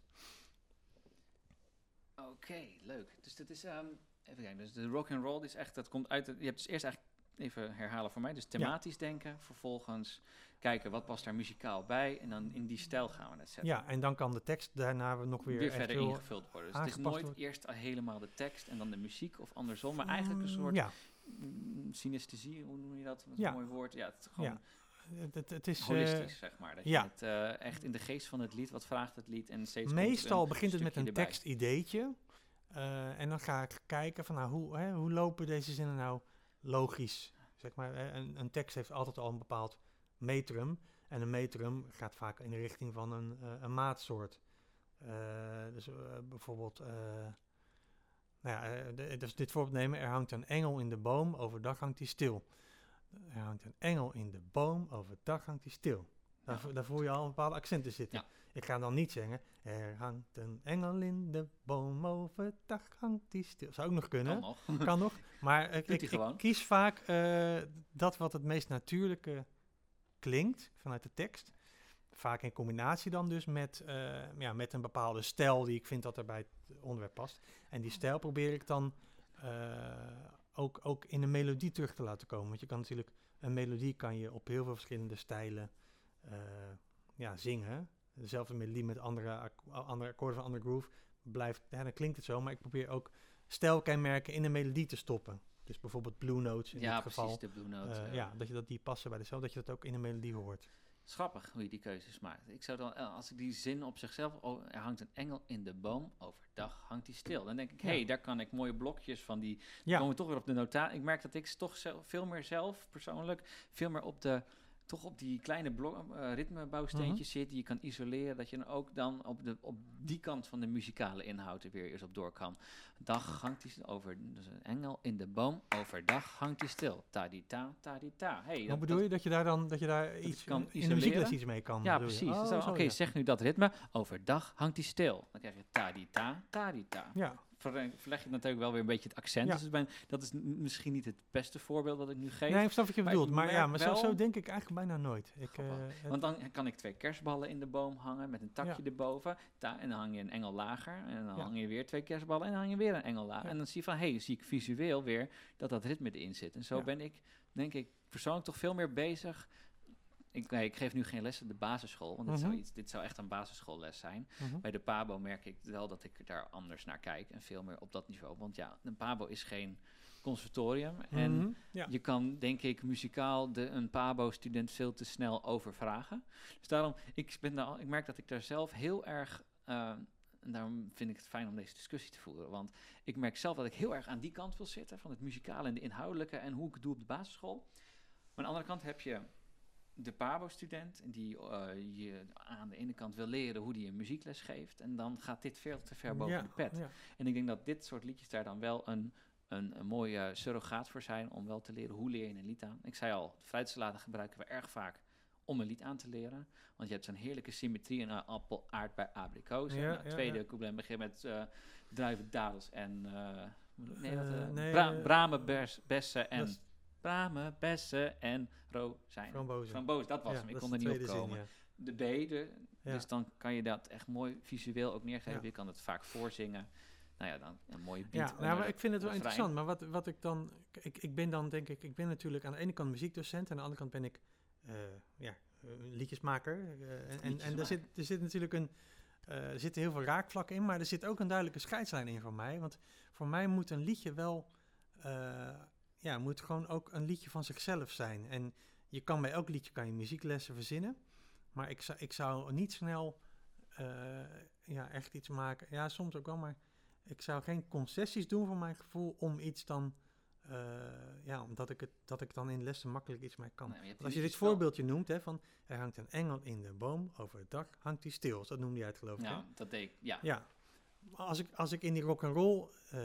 Oké, leuk. Dus dat is, ehm, even kijken, dus de rock and roll is echt, dat komt uit, je hebt dus eerst eigenlijk, even herhalen voor mij, dus thematisch denken, vervolgens kijken wat past daar muzikaal bij en dan in die stijl gaan we het zetten. Ja, en dan kan de tekst daarna nog weer, verder ingevuld worden. Dus het is nooit wordt. eerst helemaal de tekst en dan de muziek of andersom, maar eigenlijk een soort Ja, mm, synesthesie, hoe noem je dat? Dat is Ja. een mooi woord. Ja, het is gewoon Ja, het, het, het is... eh, holistisch, zeg maar. Dat ja. je het eh, echt in de geest van het lied, wat vraagt het lied en steeds Meestal begint het met een tekstideetje. eh, en dan ga ik kijken van nou, hoe, hè, hoe lopen deze zinnen nou logisch. Zeg maar, een, een tekst heeft altijd al een bepaald metrum. En een metrum gaat vaak in de richting van een, eh, een maatsoort. Eh, dus eh, bijvoorbeeld, eh, nou ja, dus dit voorbeeld nemen. Er hangt een engel in de boom, overdag hangt hij stil. Er hangt een engel in de boom, overdag hangt hij stil. Daar, Ja. daar voel je al een bepaalde accenten zitten. Ik ga dan niet zeggen, er hangt een engel in de boom, overdag hangt hij stil. Zou ook nog kunnen, Kan nog. kan nog. Maar ik, Doet ik, ik kies vaak eh, dat wat het meest natuurlijke klinkt vanuit de tekst. Vaak in combinatie dan dus met, eh, ja, met een bepaalde stijl die ik vind dat er bij het onderwerp past. En die stijl probeer ik dan eh, ook, ook in een melodie terug te laten komen. Want je kan natuurlijk, een melodie kan je op heel veel verschillende stijlen eh, ja, zingen. Dezelfde melodie met andere, ak- andere akkoorden van andere groove. Blijft, ja, dan klinkt het zo, maar ik probeer ook stijlkenmerken in een melodie te stoppen. Dus bijvoorbeeld blue notes in ja, dit precies, geval. de Blue Note. Eh, eh. ja, dat je dat die passen bij de cel, dat je dat ook in een melodie hoort. Schappig hoe je die keuzes maakt. Ik zou dan, eh, als ik die zin op zichzelf, oh, er hangt een engel in de boom, overdag hangt die stil. Dan denk ik, hé, Ja. hey, daar kan ik mooie blokjes van die, Ja. komen we toch weer op de nota. Ik merk dat ik toch zelf, veel meer zelf, persoonlijk, veel meer op de, toch op die kleine blok, eh, ritmebouwsteentjes Mhm. zit, die je kan isoleren, dat je dan ook dan op, de, op die kant van de muzikale inhoud er weer eens op door kan. Dag hangt die over, dus een engel in de boom, overdag hangt die stil. Ta-di-ta, ta-di-ta. Hey, Wat dat- bedoel dat- je dat je daar dan dat je daar iets kan in de isoleren? muziekles iets mee kan? Ja, precies. Oh, Dus Oké, ja. zeg nu dat ritme. Overdag hangt die stil. Dan krijg je ta-di-ta, ta-di-ta. Ja, Verleg je natuurlijk wel weer een beetje het accent. Ja. Dus ben, dat is misschien niet het beste voorbeeld dat ik nu geef. nee, ik snap wat je maar bedoelt. Maar ja, maar zo, denk ik eigenlijk bijna nooit. Ik, eh, Want dan kan ik twee kerstballen in de boom hangen met een takje Ja. erboven. Ta en dan hang je een engel lager. En dan Ja. hang je weer twee kerstballen en dan hang je weer een engel lager. En dan zie je van, hé, hey, zie ik visueel weer dat dat ritme erin zit. En zo ben ik, denk ik, persoonlijk toch veel meer bezig. Ik, nee, ik geef nu geen les op de basisschool, want dit, zou Mhm. iets, dit zou echt een basisschoolles zijn. mhm. Bij de Pabo merk ik wel dat ik daar anders naar kijk en veel meer op dat niveau. Want ja, een Pabo is geen conservatorium. En Mhm, ja. je kan, denk ik, muzikaal de, een Pabo-student veel te snel overvragen. Dus daarom, ik, ben daar, ik merk dat ik daar zelf heel erg... eh, en daarom vind ik het fijn om deze discussie te voeren. Want ik merk zelf dat ik heel erg aan die kant wil zitten... van het muzikale en de inhoudelijke en hoe ik het doe op de basisschool. Maar aan de andere kant heb je de Pabo-student... die eh, je aan de ene kant wil leren hoe die een muziekles geeft... en dan gaat dit veel te ver boven ja, de pet. ja. En ik denk dat dit soort liedjes daar dan wel een, een, een mooie surrogaat voor zijn om wel te leren hoe leer je een lied aan. Ik zei al, fruitsalade gebruiken we erg vaak om een lied aan te leren. Want je hebt zo'n heerlijke symmetrie in een appel, aardbei, abrikozen. Ja, Nou, tweede couplet begint met eh druiven, dadels en... eh, nee, wat, nee, bra- eh, bramen, bers, bessen en... Bramen, bessen en rozijnen. Frambozen. Framboos, dat was Ja, hem. Ik kon er niet op zin, komen. ja. de B. De. Dus dan kan je dat echt mooi visueel ook neergeven. Je kan het vaak voorzingen. Nou ja, dan een mooie beat. Ja, nou, maar ik vind het wel interessant. Maar wat, wat ik dan... Ik, ik ben dan denk ik... Ik ben natuurlijk aan de ene kant muziekdocent... en aan de andere kant ben ik eh, ja, liedjesmaker. eh, en en, en er, zit, er zit natuurlijk een... eh, er zitten heel veel raakvlakken in... maar er zit ook een duidelijke scheidslijn in voor mij. Want voor mij moet een liedje wel... ja, moet gewoon ook een liedje van zichzelf zijn. En je kan bij elk liedje kan je muzieklessen verzinnen... maar ik zou, ik zou niet snel... eh, ja, echt iets maken. Ja, soms ook wel, maar ik zou geen concessies doen voor mijn gevoel om iets dan, eh, ja, omdat ik het, dat ik dan in lessen makkelijk iets mee kan. Nee, je als je dit wel- voorbeeldje noemt, hè, van er hangt een engel in de boom, over het dak hangt hij stil. Dat noemde jij het geloof ik, hè? Ja, dat deed ik. Ja, Ja. Maar Als ik, als ik in die rock'n'roll eh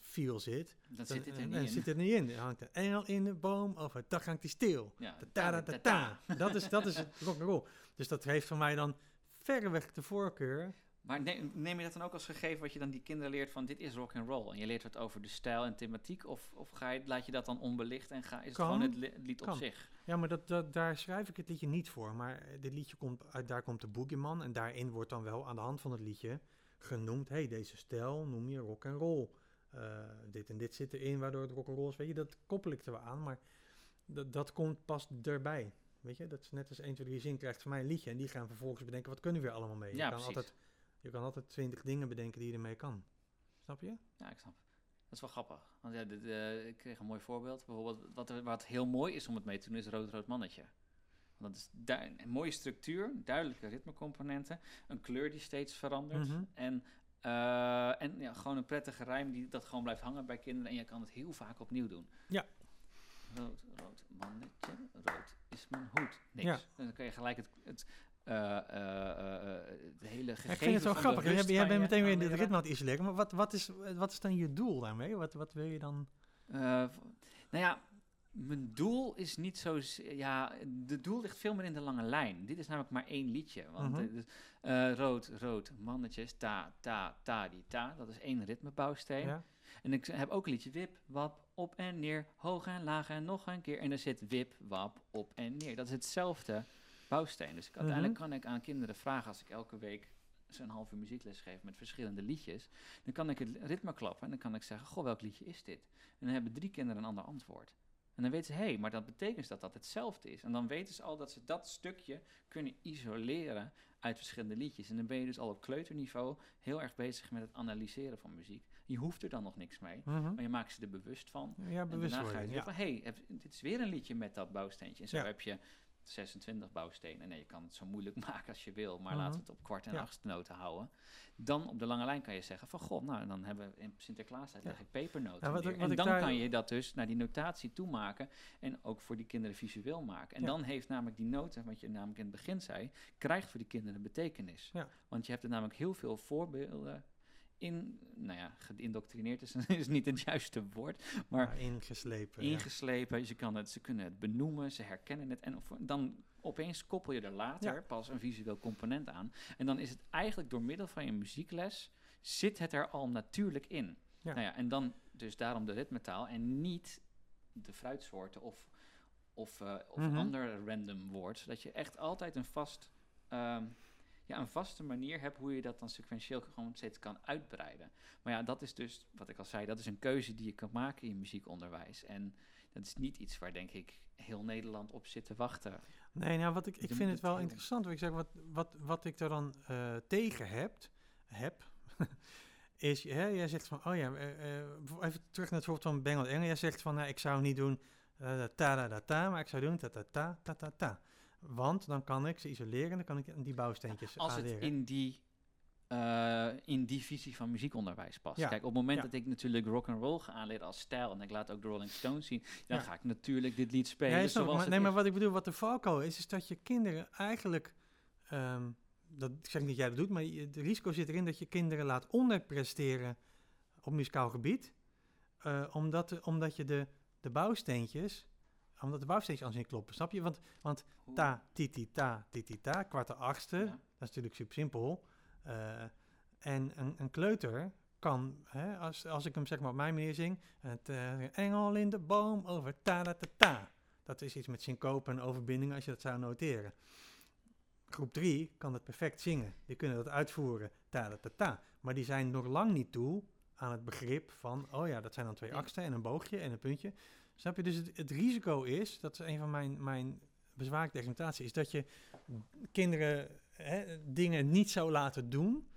feel zit, dan dan, zit dit er niet dan in. zit het niet in. Er hangt een engel in de boom, over het dak hangt hij stil. Ja, Ta-da-da-da. Dat is, dat is het rock'n'roll. Dus dat heeft voor mij dan verreweg de voorkeur. Maar neem, neem je dat dan ook als gegeven wat je dan die kinderen leert van dit is rock and roll en je leert wat over de stijl en thematiek of, of ga je, laat je dat dan onbelicht en ga, is het Kan. gewoon het, li- het lied op zich? Ja, maar dat, dat, daar schrijf ik het liedje niet voor. Maar eh, dit liedje komt uit, daar komt de Boogeyman. En daarin wordt dan wel aan de hand van het liedje genoemd. hey, deze stijl noem je rock and roll. Eh, dit en dit zit erin, waardoor het rock and roll is. Weet je, dat koppel ik er wel aan. Maar dat, dat komt pas erbij. Weet je, dat is net als 1, 2, 3 zin krijgt van mij een liedje. En die gaan vervolgens bedenken, wat kunnen we er allemaal mee? Ja, je, kan precies. altijd, je kan altijd twintig dingen bedenken die je ermee kan. Snap je? Ja, ik snap. Dat is wel grappig. Want ja, dit, eh, ik kreeg een mooi voorbeeld. Bijvoorbeeld, wat, wat heel mooi is om het mee te doen, is Rood Rood Mannetje. Want dat is een mooie structuur, duidelijke ritmecomponenten, een kleur die steeds verandert. Mhm. En, eh, en ja, gewoon een prettige rijm die dat gewoon blijft hangen bij kinderen. En je kan het heel vaak opnieuw doen. Ja. Rood, rood mannetje, rood is mijn hoed. Niks. Ja. Dan kan je gelijk het, het, eh, eh, het hele gegeven ik vind het wel de grappig. Jij, bent je meteen weer in het ritme aan het isoleren. Maar wat, wat, is, wat is dan je doel daarmee? Wat, wat wil je dan... Nou ja, mijn doel is niet zo... Ja, de doel ligt veel meer in de lange lijn. Dit is namelijk maar één liedje. Want Mhm. eh, dus, eh, rood, rood, mannetjes, ta, ta, ta, die, ta. Dat is één ritmebouwsteen. Ja? En ik heb ook een liedje wip, wap, op en neer, hoog en laag en nog een keer. En er zit wip, wap, op en neer. Dat is hetzelfde bouwsteen. Dus ik, uiteindelijk kan ik aan kinderen vragen als ik elke week zo'n half uur muziekles geef met verschillende liedjes. Dan kan ik het ritme klappen en dan kan ik zeggen, goh, welk liedje is dit? En dan hebben drie kinderen een ander antwoord. En dan weten ze, hé, hey, maar dat betekent dus dat dat hetzelfde is. En dan weten ze al dat ze dat stukje kunnen isoleren uit verschillende liedjes. En dan ben je dus al op kleuterniveau heel erg bezig met het analyseren van muziek. Je hoeft er dan nog niks mee, Mhm. maar je maakt ze er bewust van. Ja, En daarna ga je weer Ja. van, hé, hey, dit is weer een liedje met dat bouwsteentje. En zo Ja. heb je 26 bouwstenen. Nee, je kan het zo moeilijk maken als je wil, maar Mhm. laten we het op kwart en Ja. achtste noten houden. Dan op de lange lijn kan je zeggen van, god, nou, dan hebben we in Sinterklaastijd Ja. leg ik pepernoten Ja, wat neer. ik- wat En dan daar- kan je dat dus naar die notatie toemaken en ook voor die kinderen visueel maken. En dan heeft namelijk die noten, wat je namelijk in het begin zei, krijgt voor die kinderen betekenis. Want je hebt er namelijk heel veel voorbeelden in, nou ja, geïndoctrineerd is, is niet het juiste woord, maar ingeslepen. ja. ingeslepen. Ze, kan het, ze kunnen het benoemen, ze herkennen het. En of- dan opeens koppel je er later Ja. pas een visueel component aan. En dan is het eigenlijk door middel van je muziekles, zit het er al natuurlijk in. Nou ja, en dan dus daarom de ritmetaal en niet de fruitsoorten of, of, eh, of Mhm. ander random woord. Zodat je echt altijd een vast... ehm, ja, een vaste manier hebt hoe je dat dan sequentieel gewoon steeds kan uitbreiden. Maar ja, dat is dus, wat ik al zei, dat is een keuze die je kan maken in je muziekonderwijs. En dat is niet iets waar, denk ik, heel Nederland op zit te wachten. Nee, nou, wat ik, ik vind het wel interessant. Want ik zeg, wat, wat, wat ik er dan eh, tegen heb, heb is, hè, jij zegt van, oh ja, eh, eh, even terug naar het voorbeeld van Bengel Engel. Jij zegt van, nou, ik zou niet doen eh, ta da da ta, maar ik zou doen ta Want dan kan ik ze isoleren en dan kan ik die bouwsteentjes Als het in die, eh, in die visie van muziekonderwijs past. Ja, Kijk, op het moment ja. dat ik natuurlijk rock and roll ga aanleren als stijl en ik laat ook de Rolling Stones zien, dan Ja. ga ik natuurlijk dit lied spelen snapt, zoals maar, het nee, maar wat ik bedoel, wat de valko is, is dat je kinderen eigenlijk, ehm, dat, ik zeg niet dat jij dat doet, maar het risico zit erin dat je kinderen laat onderpresteren op muzikaal gebied, eh, omdat, omdat je de, de bouwsteentjes, omdat de bouwsteentjes anders niet kloppen, snap je? Want, want ta, titi, ta, titi, ta, kwart de achtste, Ja. dat is natuurlijk super simpel. Eh, en een, een kleuter kan, hè, als, als ik hem zeg maar op mijn manier zing, het engel in de boom over ta ta ta ta. Dat is iets met syncope en overbinding als je dat zou noteren. groep 3 kan het perfect zingen. Die kunnen dat uitvoeren, ta ta ta ta. Maar die zijn nog lang niet toe aan het begrip van, oh ja, dat zijn dan twee Ja. aksten en een boogje en een puntje. Snap je? Dus het, het risico is, dat is een van mijn, mijn bezwaar tegen imitatie, is dat je kinderen hè, dingen niet zou laten doen,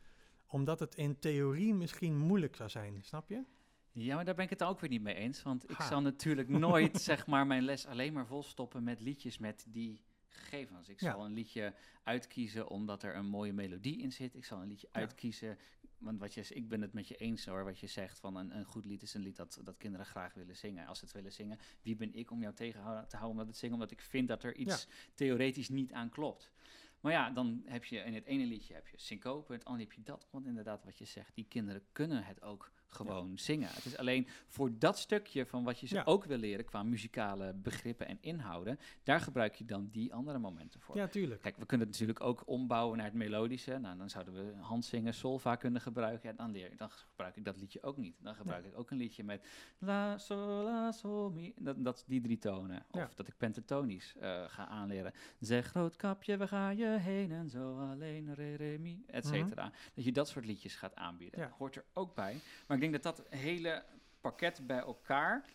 omdat het in theorie misschien moeilijk zou zijn. Snap je? Ja, maar daar ben ik het ook weer niet mee eens. Want ik Ha. zal natuurlijk nooit zeg maar, mijn les alleen maar volstoppen met liedjes met die gegevens. Ik Ja. zal een liedje uitkiezen omdat er een mooie melodie in zit. Ik zal een liedje Ja. uitkiezen. Want wat je, ik ben het met je eens hoor, wat je zegt van een, een goed lied is een lied dat, dat kinderen graag willen zingen. Als ze het willen zingen, wie ben ik om jou tegen te houden met het zingen? Omdat ik vind dat er iets theoretisch niet aan klopt. Maar ja, dan heb je in het ene liedje heb je syncope, in het andere heb je dat. Want inderdaad, wat je zegt, die kinderen kunnen het ook gewoon zingen. Het is alleen voor dat stukje van wat je ze Ja. ook wil leren qua muzikale begrippen en inhouden, daar gebruik je dan die andere momenten voor. Ja, tuurlijk. Kijk, we kunnen het natuurlijk ook ombouwen naar het melodische. Nou, dan zouden we handzingen, solfa kunnen gebruiken. Ja, dan, leer, dan gebruik ik dat liedje ook niet. Dan gebruik ik ook een liedje met la, sol, la, sol, mi. Dat, dat die drie tonen. Of dat ik pentatonisch eh, ga aanleren. Zeg roodkapje, we gaan je heen en zo alleen, re, re, mi, et Mhm. cetera. Dat je dat soort liedjes gaat aanbieden. Dat hoort er ook bij. Maar ik denk dat dat hele pakket bij elkaar...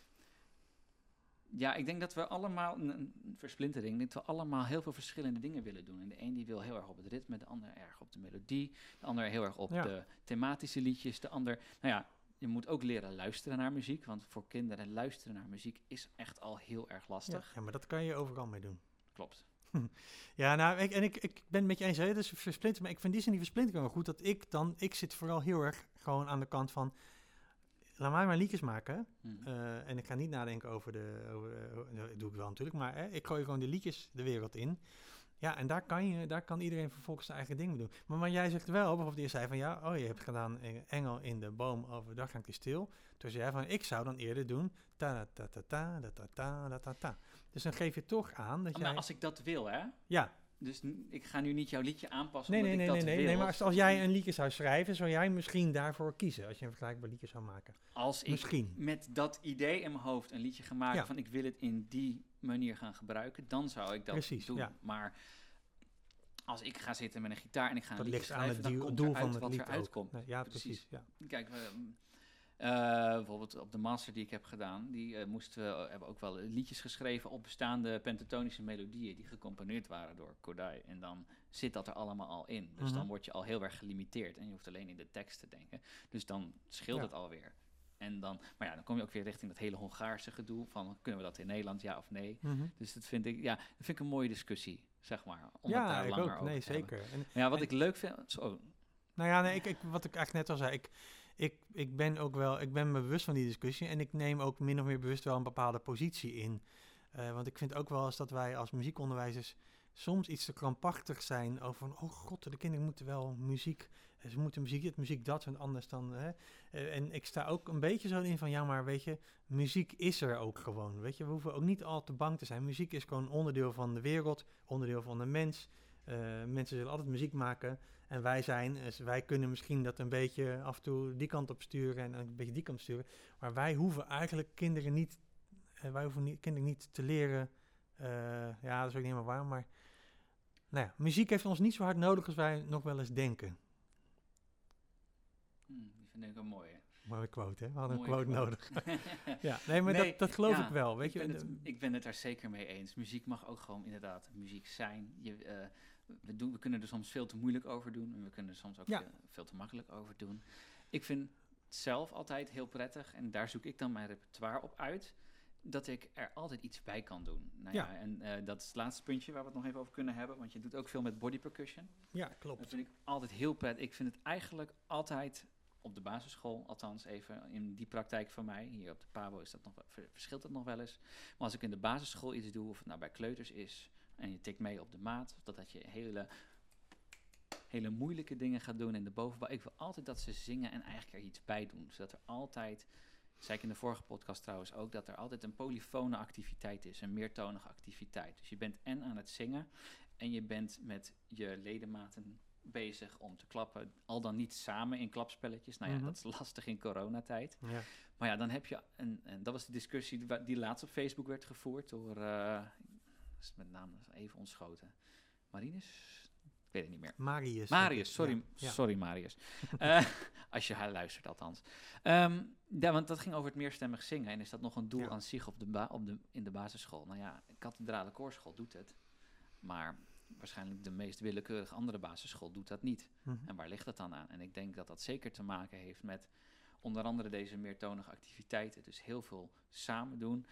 Ja, ik denk dat we allemaal, een, een versplintering, dat we allemaal heel veel verschillende dingen willen doen. En de een die wil heel erg op het ritme, de ander erg op de melodie, de ander heel erg op Ja. de thematische liedjes, de ander, nou ja, je moet ook leren luisteren naar muziek, want voor kinderen luisteren naar muziek is echt al heel erg Ja, lastig. ja, maar dat kan je overal mee doen. Klopt. Ja, nou, ik, en ik, ik ben het met je eens, hè, dus versplinteren, maar ik vind die zin die versplintering wel goed, dat ik dan, ik zit vooral heel erg gewoon aan de kant van, laat mij maar liedjes maken, Mhm. eh, en ik ga niet nadenken over de, over, eh, dat doe ik wel natuurlijk, maar hè, ik gooi gewoon die liedjes de wereld in. Ja, en daar kan, je, daar kan iedereen vervolgens zijn eigen ding doen. Maar, maar jij zegt wel, bijvoorbeeld je zei van, ja, oh, je hebt gedaan eh, Engel in de boom overdag hangt die stil. Toen zei jij van, ik zou dan eerder doen, ta ta ta ta ta ta ta ta ta. Dus dan geef je toch aan dat Maar jij, als ik dat wil, hè? ja, Dus ik ga nu niet jouw liedje aanpassen Nee, nee, nee, ik nee, nee, nee. Maar als, als jij een liedje zou schrijven, zou jij misschien daarvoor kiezen. Als je een vergelijkbaar liedje zou maken. Als ik Misschien. met dat idee in mijn hoofd een liedje ga maken Ja. van ik wil het in die manier gaan gebruiken, dan zou ik dat Precies, doen. ja. Maar als ik ga zitten met een gitaar en ik ga een liedje ligt aan schrijven, het dan doel, komt doel van het wat lied eruit ook. komt. Nee, ja, Precies. precies. Ja. Kijk, eh, bijvoorbeeld op de master die ik heb gedaan, die eh, moesten we, hebben ook wel liedjes geschreven op bestaande pentatonische melodieën die gecomponeerd waren door Kodai. En dan zit dat er allemaal al in. Dus Mhm. dan word je al heel erg gelimiteerd en je hoeft alleen in de tekst te denken. Dus dan scheelt Ja. het alweer. En dan, maar ja, dan kom je ook weer richting dat hele Hongaarse gedoe van kunnen we dat in Nederland, ja of nee. Mhm. Dus dat vind ik, ja, dat vind ik een mooie discussie, zeg maar. Om het Ja, daar ik langer ook. over Nee, zeker. En, ja, wat En- ik leuk vind, zo, nou ja, nee, ik, ik, wat ik eigenlijk net al zei. Ik, ik, ik ben ook wel, ik ben me bewust van die discussie. En ik neem ook min of meer bewust wel een bepaalde positie in. Eh, want ik vind ook wel eens dat wij als muziekonderwijzers soms iets te krampachtig zijn over van, oh god, de kinderen moeten wel muziek, eh, ze moeten muziek dit, muziek dat, en anders dan, hè. Eh, en ik sta ook een beetje zo in van, ja, maar weet je, muziek is er ook gewoon, weet je. We hoeven ook niet al te bang te zijn. Muziek is gewoon onderdeel van de wereld, onderdeel van de mens. Mensen zullen altijd muziek maken. En wij zijn, dus wij kunnen misschien dat een beetje af en toe die kant op sturen en een beetje die kant op sturen. Maar wij hoeven eigenlijk kinderen niet, eh, wij hoeven niet, kinderen niet te leren. eh, ja, dat is ook niet helemaal waar, maar nou ja, muziek heeft ons niet zo hard nodig als wij nog wel eens denken. hm, die vind ik een mooie. Mooie quote, hè? We hadden een quote quote. nodig. Ja, nee, maar Nee, dat, dat geloof ja, ik wel, weet ik je. Ben het, ik ben het daar zeker mee eens. Muziek mag ook gewoon inderdaad muziek zijn. Je, eh, we, doen, we kunnen er soms veel te moeilijk over doen. En we kunnen er soms ook Ja. veel, veel te makkelijk over doen. Ik vind het zelf altijd heel prettig. En daar zoek ik dan mijn repertoire op uit. Dat ik er altijd iets bij kan doen. Nou ja, Ja. en eh, dat is het laatste puntje waar we het nog even over kunnen hebben. Want je doet ook veel met body percussion. ja, Dat klopt. vind ik altijd heel prettig. Ik vind het eigenlijk altijd op de basisschool, althans even in die praktijk van mij. Hier op de PABO is dat nog, verschilt dat nog wel eens. Maar als ik in de basisschool iets doe, of het nou bij kleuters is, en je tikt mee op de maat, of dat, je hele, hele moeilijke dingen gaat doen in de bovenbouw. Ik wil altijd dat ze zingen en eigenlijk er iets bij doen. Zodat er altijd, zei ik in de vorige podcast trouwens ook, dat er altijd een polyfone activiteit is, een meertonige activiteit. Dus je bent en aan het zingen en je bent met je ledematen bezig om te klappen. Al dan niet samen in klapspelletjes. Nou ja, Mhm. dat is lastig in coronatijd. Ja. Maar ja, dan heb je, en, en dat was de discussie die laatst op Facebook werd gevoerd door, eh, is met name even ontschoten, Marinus weet het niet meer. Marius. Marius, sorry, Ja. sorry Marius. Eh, als je haar luistert althans. Ehm, ja, want dat ging over het meerstemmig zingen. En is dat nog een doel Ja. aan zich op de ba- op de, in de basisschool? Nou ja, kathedrale koorschool doet het. Maar waarschijnlijk de meest willekeurige andere basisschool doet dat niet. Mhm. En waar ligt dat dan aan? En ik denk dat dat zeker te maken heeft met onder andere deze meertonige activiteiten. Dus heel veel samen doen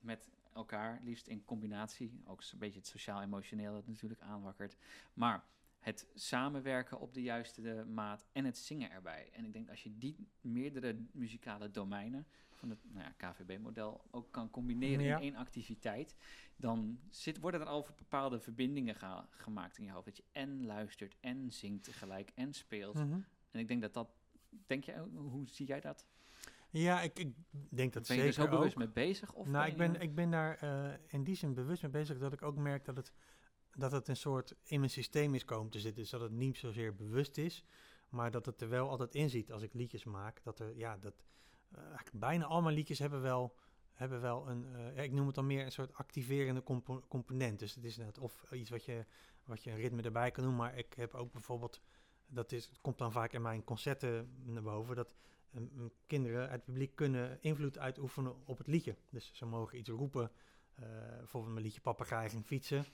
met elkaar, liefst in combinatie. Ook een beetje het sociaal-emotioneel dat natuurlijk aanwakkert. Maar het samenwerken op de juiste eh, maat en het zingen erbij. En ik denk als je die meerdere muzikale domeinen van het nou ja, KVB-model ook kan combineren Ja. in één activiteit, dan zit, worden er al bepaalde verbindingen ga- gemaakt in je hoofd. Dat je en luistert en zingt tegelijk en speelt. Mhm. En ik denk dat dat, denk je, hoe zie jij dat? Ja, ik, ik denk dat ben je er zeker zo bewust ook. mee bezig? Of nou, ik ben, je- ik ben daar eh, in die zin bewust mee bezig dat ik ook merk dat het, dat het een soort in mijn systeem is komen te zitten. Dus dat het niet zozeer bewust is, maar dat het er wel altijd in zit als ik liedjes maak. Dat er, ja, dat eigenlijk bijna al mijn liedjes hebben wel, hebben wel een, eh, ik noem het dan meer een soort activerende compo- component. Dus het is net of iets wat je, wat je een ritme erbij kan doen, maar ik heb ook bijvoorbeeld, dat is, het komt dan vaak in mijn concerten naar boven, dat eh, kinderen uit het publiek kunnen invloed uitoefenen op het liedje. Dus ze mogen iets roepen, eh, bijvoorbeeld mijn liedje Papegaai ging fietsen.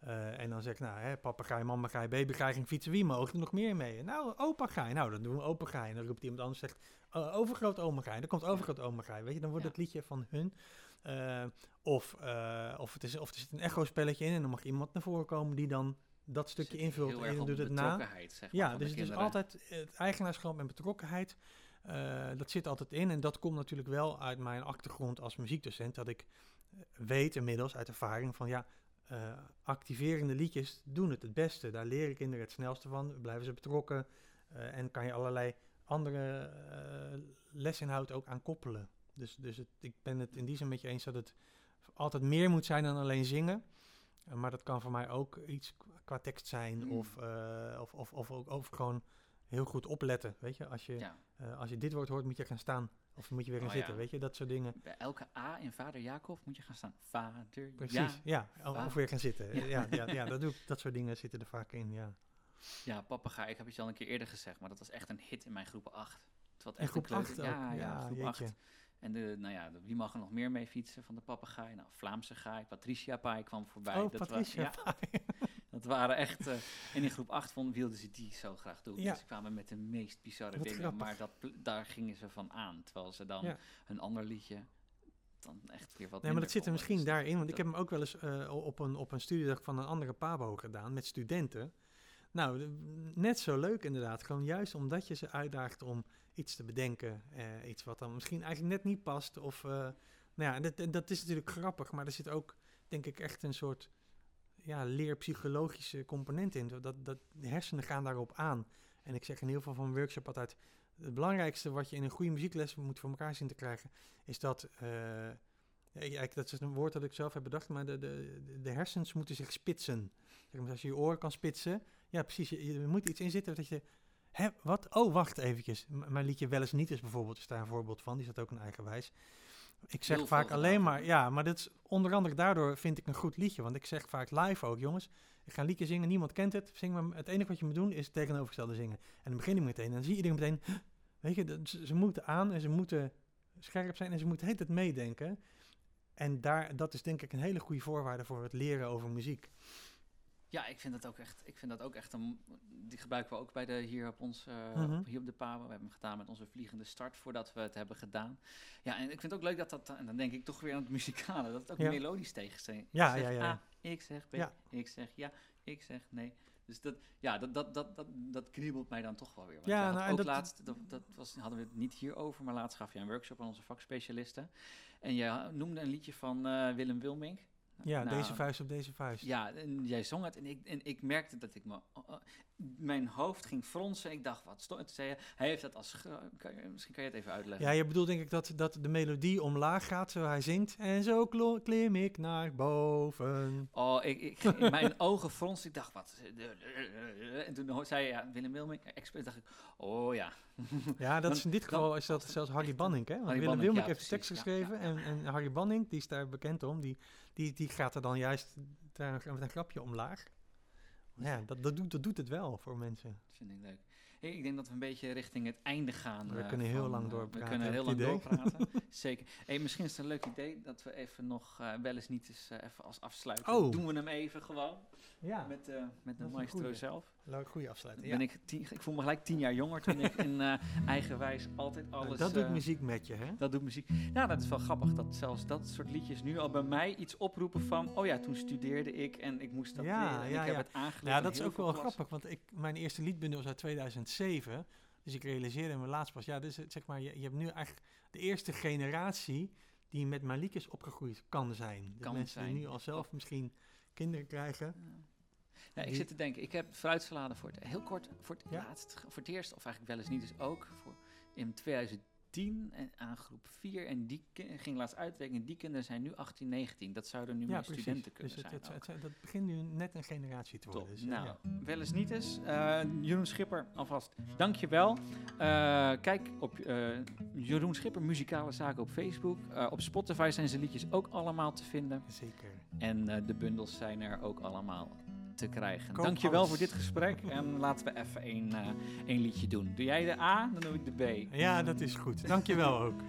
Eh, en dan zeg ik, nou, hè, papegaai, mamagaai, babygaai ging fietsen. Wie mogen er nog meer mee? Nou, opa gaai. Nou, dan doen we opa. En dan roept iemand anders, zegt, uh, overgroot oma gaai. Dan komt overgroot oma gaai. Weet je, dan wordt Ja. het liedje van hun. Eh, of, eh, of, het is, of er zit een echo-spelletje in en dan mag iemand naar voren komen die dan dat stukje invult en doet het na. zeg maar, Ja, dus het is kinderen. altijd het eigenaarschap en betrokkenheid. Eh, dat zit altijd in. En dat komt natuurlijk wel uit mijn achtergrond als muziekdocent. Dat ik eh, weet inmiddels uit ervaring van ja, eh, activerende liedjes doen het het beste. Daar leren kinderen het snelste van. Blijven ze betrokken. en kan je allerlei andere lesinhoud ook aan koppelen. Dus, dus het, ik ben het in die zin met je eens dat het altijd meer moet zijn dan alleen zingen. Maar dat kan voor mij ook iets qua tekst zijn. Mm. Of, of, of, of ook over gewoon heel goed opletten. Weet je, als je, Ja. eh, als je dit woord hoort, moet je gaan staan. Of moet je weer gaan Oh, zitten. ja. Weet je, dat soort dingen. Bij elke A in Vader Jacob moet je gaan staan. Vader, Precies, ja. ja. Of, weer gaan zitten. Ja. Ja, ja, dat, doe ik, dat soort dingen zitten er vaak in, ja. Ja, papegaai, ik heb het je al een keer eerder gezegd, maar dat was echt een hit in mijn groep 8. Het was echt groep een kleuter- 8 ook. Ja, ja, Ja, groep jeetje. 8. En de, nou ja, wie mag er nog meer mee fietsen van de papegaai? Nou, Vlaamse gaai, Patricia Paai kwam voorbij. Oh, dat Patricia. ja, dat waren echt... eh, en in groep 8 vonden, wilden ze die zo graag doen. Ja. Dus ze kwamen met de meest bizarre Wat dingen. grappig. Maar dat, daar gingen ze van aan. Terwijl ze dan Ja. een ander liedje dan echt weer wat Nee, maar dat zit er misschien. Dus daarin. Want ik heb hem ook wel eens eh, op, een, op een studiedag van een andere pabo gedaan met studenten. Nou, de- net zo leuk inderdaad. Gewoon juist omdat je ze uitdaagt om iets te bedenken. eh, iets wat dan misschien eigenlijk net niet past. Of, nou ja, dat, dat is natuurlijk grappig. Maar er zit ook, denk ik, echt een soort ja, leerpsychologische component in. Dat, dat, de hersenen gaan daarop aan. En ik zeg in heel veel van workshop altijd... Het belangrijkste wat je in een goede muziekles moet voor elkaar zien te krijgen... is dat... eh, ja, dat is een woord dat ik zelf heb bedacht, maar de, de, de- hersens moeten zich spitsen. Zeg als je je oren kan spitsen, ja precies, je, je moet iets in zitten dat je, hè, wat? Oh, wacht eventjes. M- mijn liedje Wel eens niet is bijvoorbeeld, is daar een voorbeeld van, die staat ook een eigenwijs. Ik zeg vaak alleen gedaan maar, ja, maar dat is onder andere daardoor vind ik een goed liedje, want ik zeg vaak live ook, jongens, ik ga een liedje zingen, niemand kent het, zing maar, het enige wat je moet doen is het tegenovergestelde zingen. En dan begin ik meteen, en dan zie je iedereen meteen, weet je, dat- ze, ze moeten aan en ze moeten scherp zijn en ze moeten het meedenken. En daar, dat is denk ik een hele goede voorwaarde voor het leren over muziek. Ja, ik vind dat ook echt. Ik vind dat ook echt een. Die gebruiken we ook bij de hier op ons eh, Mhm. hier op de Pabo. We hebben hem gedaan met onze vliegende start voordat we het hebben gedaan. Ja, en ik vind het ook leuk dat dat. En dan denk ik toch weer aan het muzikale. Dat het ook Ja. melodisch tegen Ja, ik zeg ja, ja. A, ik zeg B, Ja. ik zeg ja, ik zeg nee. Dus dat, ja, dat, dat, dat, dat, dat kriebelt mij dan toch wel weer. Want Ja, nou, ook dat- laatst, dat, dat was, hadden we het niet hierover, maar laatst gaf je een workshop aan onze vakspecialisten. En je noemde een liedje van eh, Willem Wilmink. Ja, Nou, deze vuist op deze vuist. ja, en jij zong het en ik, en ik merkte dat ik me... mijn hoofd ging fronsen. Ik dacht, wat stond... Zei je, hij heeft dat als... ge- Kan je, misschien kan je het even uitleggen. Ja, je bedoelt denk ik dat, dat de melodie omlaag gaat, zo hij zingt. En zo klim ik naar boven. Oh, ik, ik, in mijn ogen fronsten. Ik dacht, wat... En toen zei je, ja, Willem Wilming, expert, dacht ik, oh ja. Ja, dat is in dit geval is dat zelfs Harry Banning, hè? Want Harry Willem ja, heeft de tekst geschreven. ja, ja. En, en Harry Banning, die is daar bekend om, die, die, die gaat er dan juist daar met een grapje omlaag. Ja, dat, dat, doet, dat doet het wel voor mensen. Dat vind ik leuk. Hey, ik denk dat we een beetje richting het einde gaan. We eh, kunnen heel van, lang eh, doorpraten, We kunnen heel lang idee. doorpraten. Zeker. Hey, misschien is het een leuk idee dat we even nog eh, wel eens niet eens even als afsluiten. Oh. Doen we hem even gewoon. Ja, Met, met de maestro zelf. Laat ik goede afsluiten. Ben Ja. ik, tien, ik voel me gelijk tien jaar jonger toen ik in eh, eigenwijs altijd alles... dat doet eh, muziek met je, hè? Dat doet muziek. Nou, dat is wel grappig dat zelfs dat soort liedjes nu al bij mij iets oproepen van... Oh ja, toen studeerde ik en ik moest dat Ja, leren en ja, ik heb ja. het aangeleerd. Ja, in dat is ook wel klassen. grappig, want ik, mijn eerste liedbundel was uit 2007. Dus ik realiseerde me laatst pas, ja, dus het, zeg maar, je, je hebt nu eigenlijk de eerste generatie die met mijn liedjes opgegroeid kan zijn. De Kan mensen zijn. die nu al zelf misschien kinderen krijgen. Ja, ik zit te denken, ik heb fruitsalade voor het, heel kort, voor het, Ja. laatst, voor het eerst, of eigenlijk wel eens niet, dus ook voor, in 2010 en aan groep 4. En die ging laatst uitrekenen, die kinderen zijn nu 18, 19. Dat zouden nu Ja, mijn precies. studenten kunnen dus het, zijn. het, dat begint nu net een generatie te worden. Dus, nou, ja. wel eens niet eens. Eh, Jeroen Schipper, alvast dankjewel. Eh kijk op eh, Jeroen Schipper Muzikale Zaken op Facebook. Op Spotify zijn zijn liedjes ook allemaal te vinden. Zeker. En de bundels zijn er ook allemaal te krijgen. Koop Dankjewel alles. voor dit gesprek. en laten we even één eh, één liedje doen. Doe jij de A, dan doe ik de B. Ja, dat is goed. Dankjewel ook.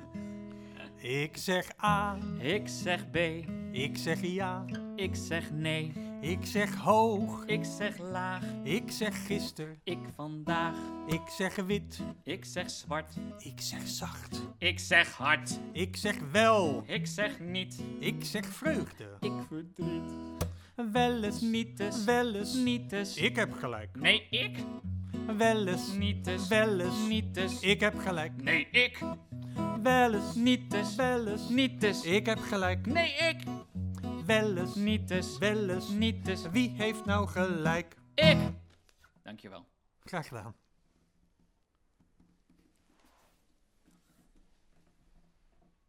Ik zeg A, Ik zeg B, ik zeg ja, ik zeg nee, ik zeg hoog, ik zeg laag, ik zeg gister, ik vandaag, ik zeg wit, ik zeg zwart, ik zeg zacht, ik zeg hard, ik zeg wel, ik zeg niet, ik zeg vreugde. ik verdriet. Wel eens, Niet eens, wel eens, niet eens. ik heb gelijk. Nee, ik. Wel eens, Niet eens, wel eens, niet eens. ik heb gelijk. Nee, ik. Wel eens, Niet eens, wel eens, niet eens. ik heb gelijk. Nee, ik. Wel eens, Niet eens, wel eens, niet eens. wie heeft nou gelijk? Ik. Dankjewel. Graag gedaan.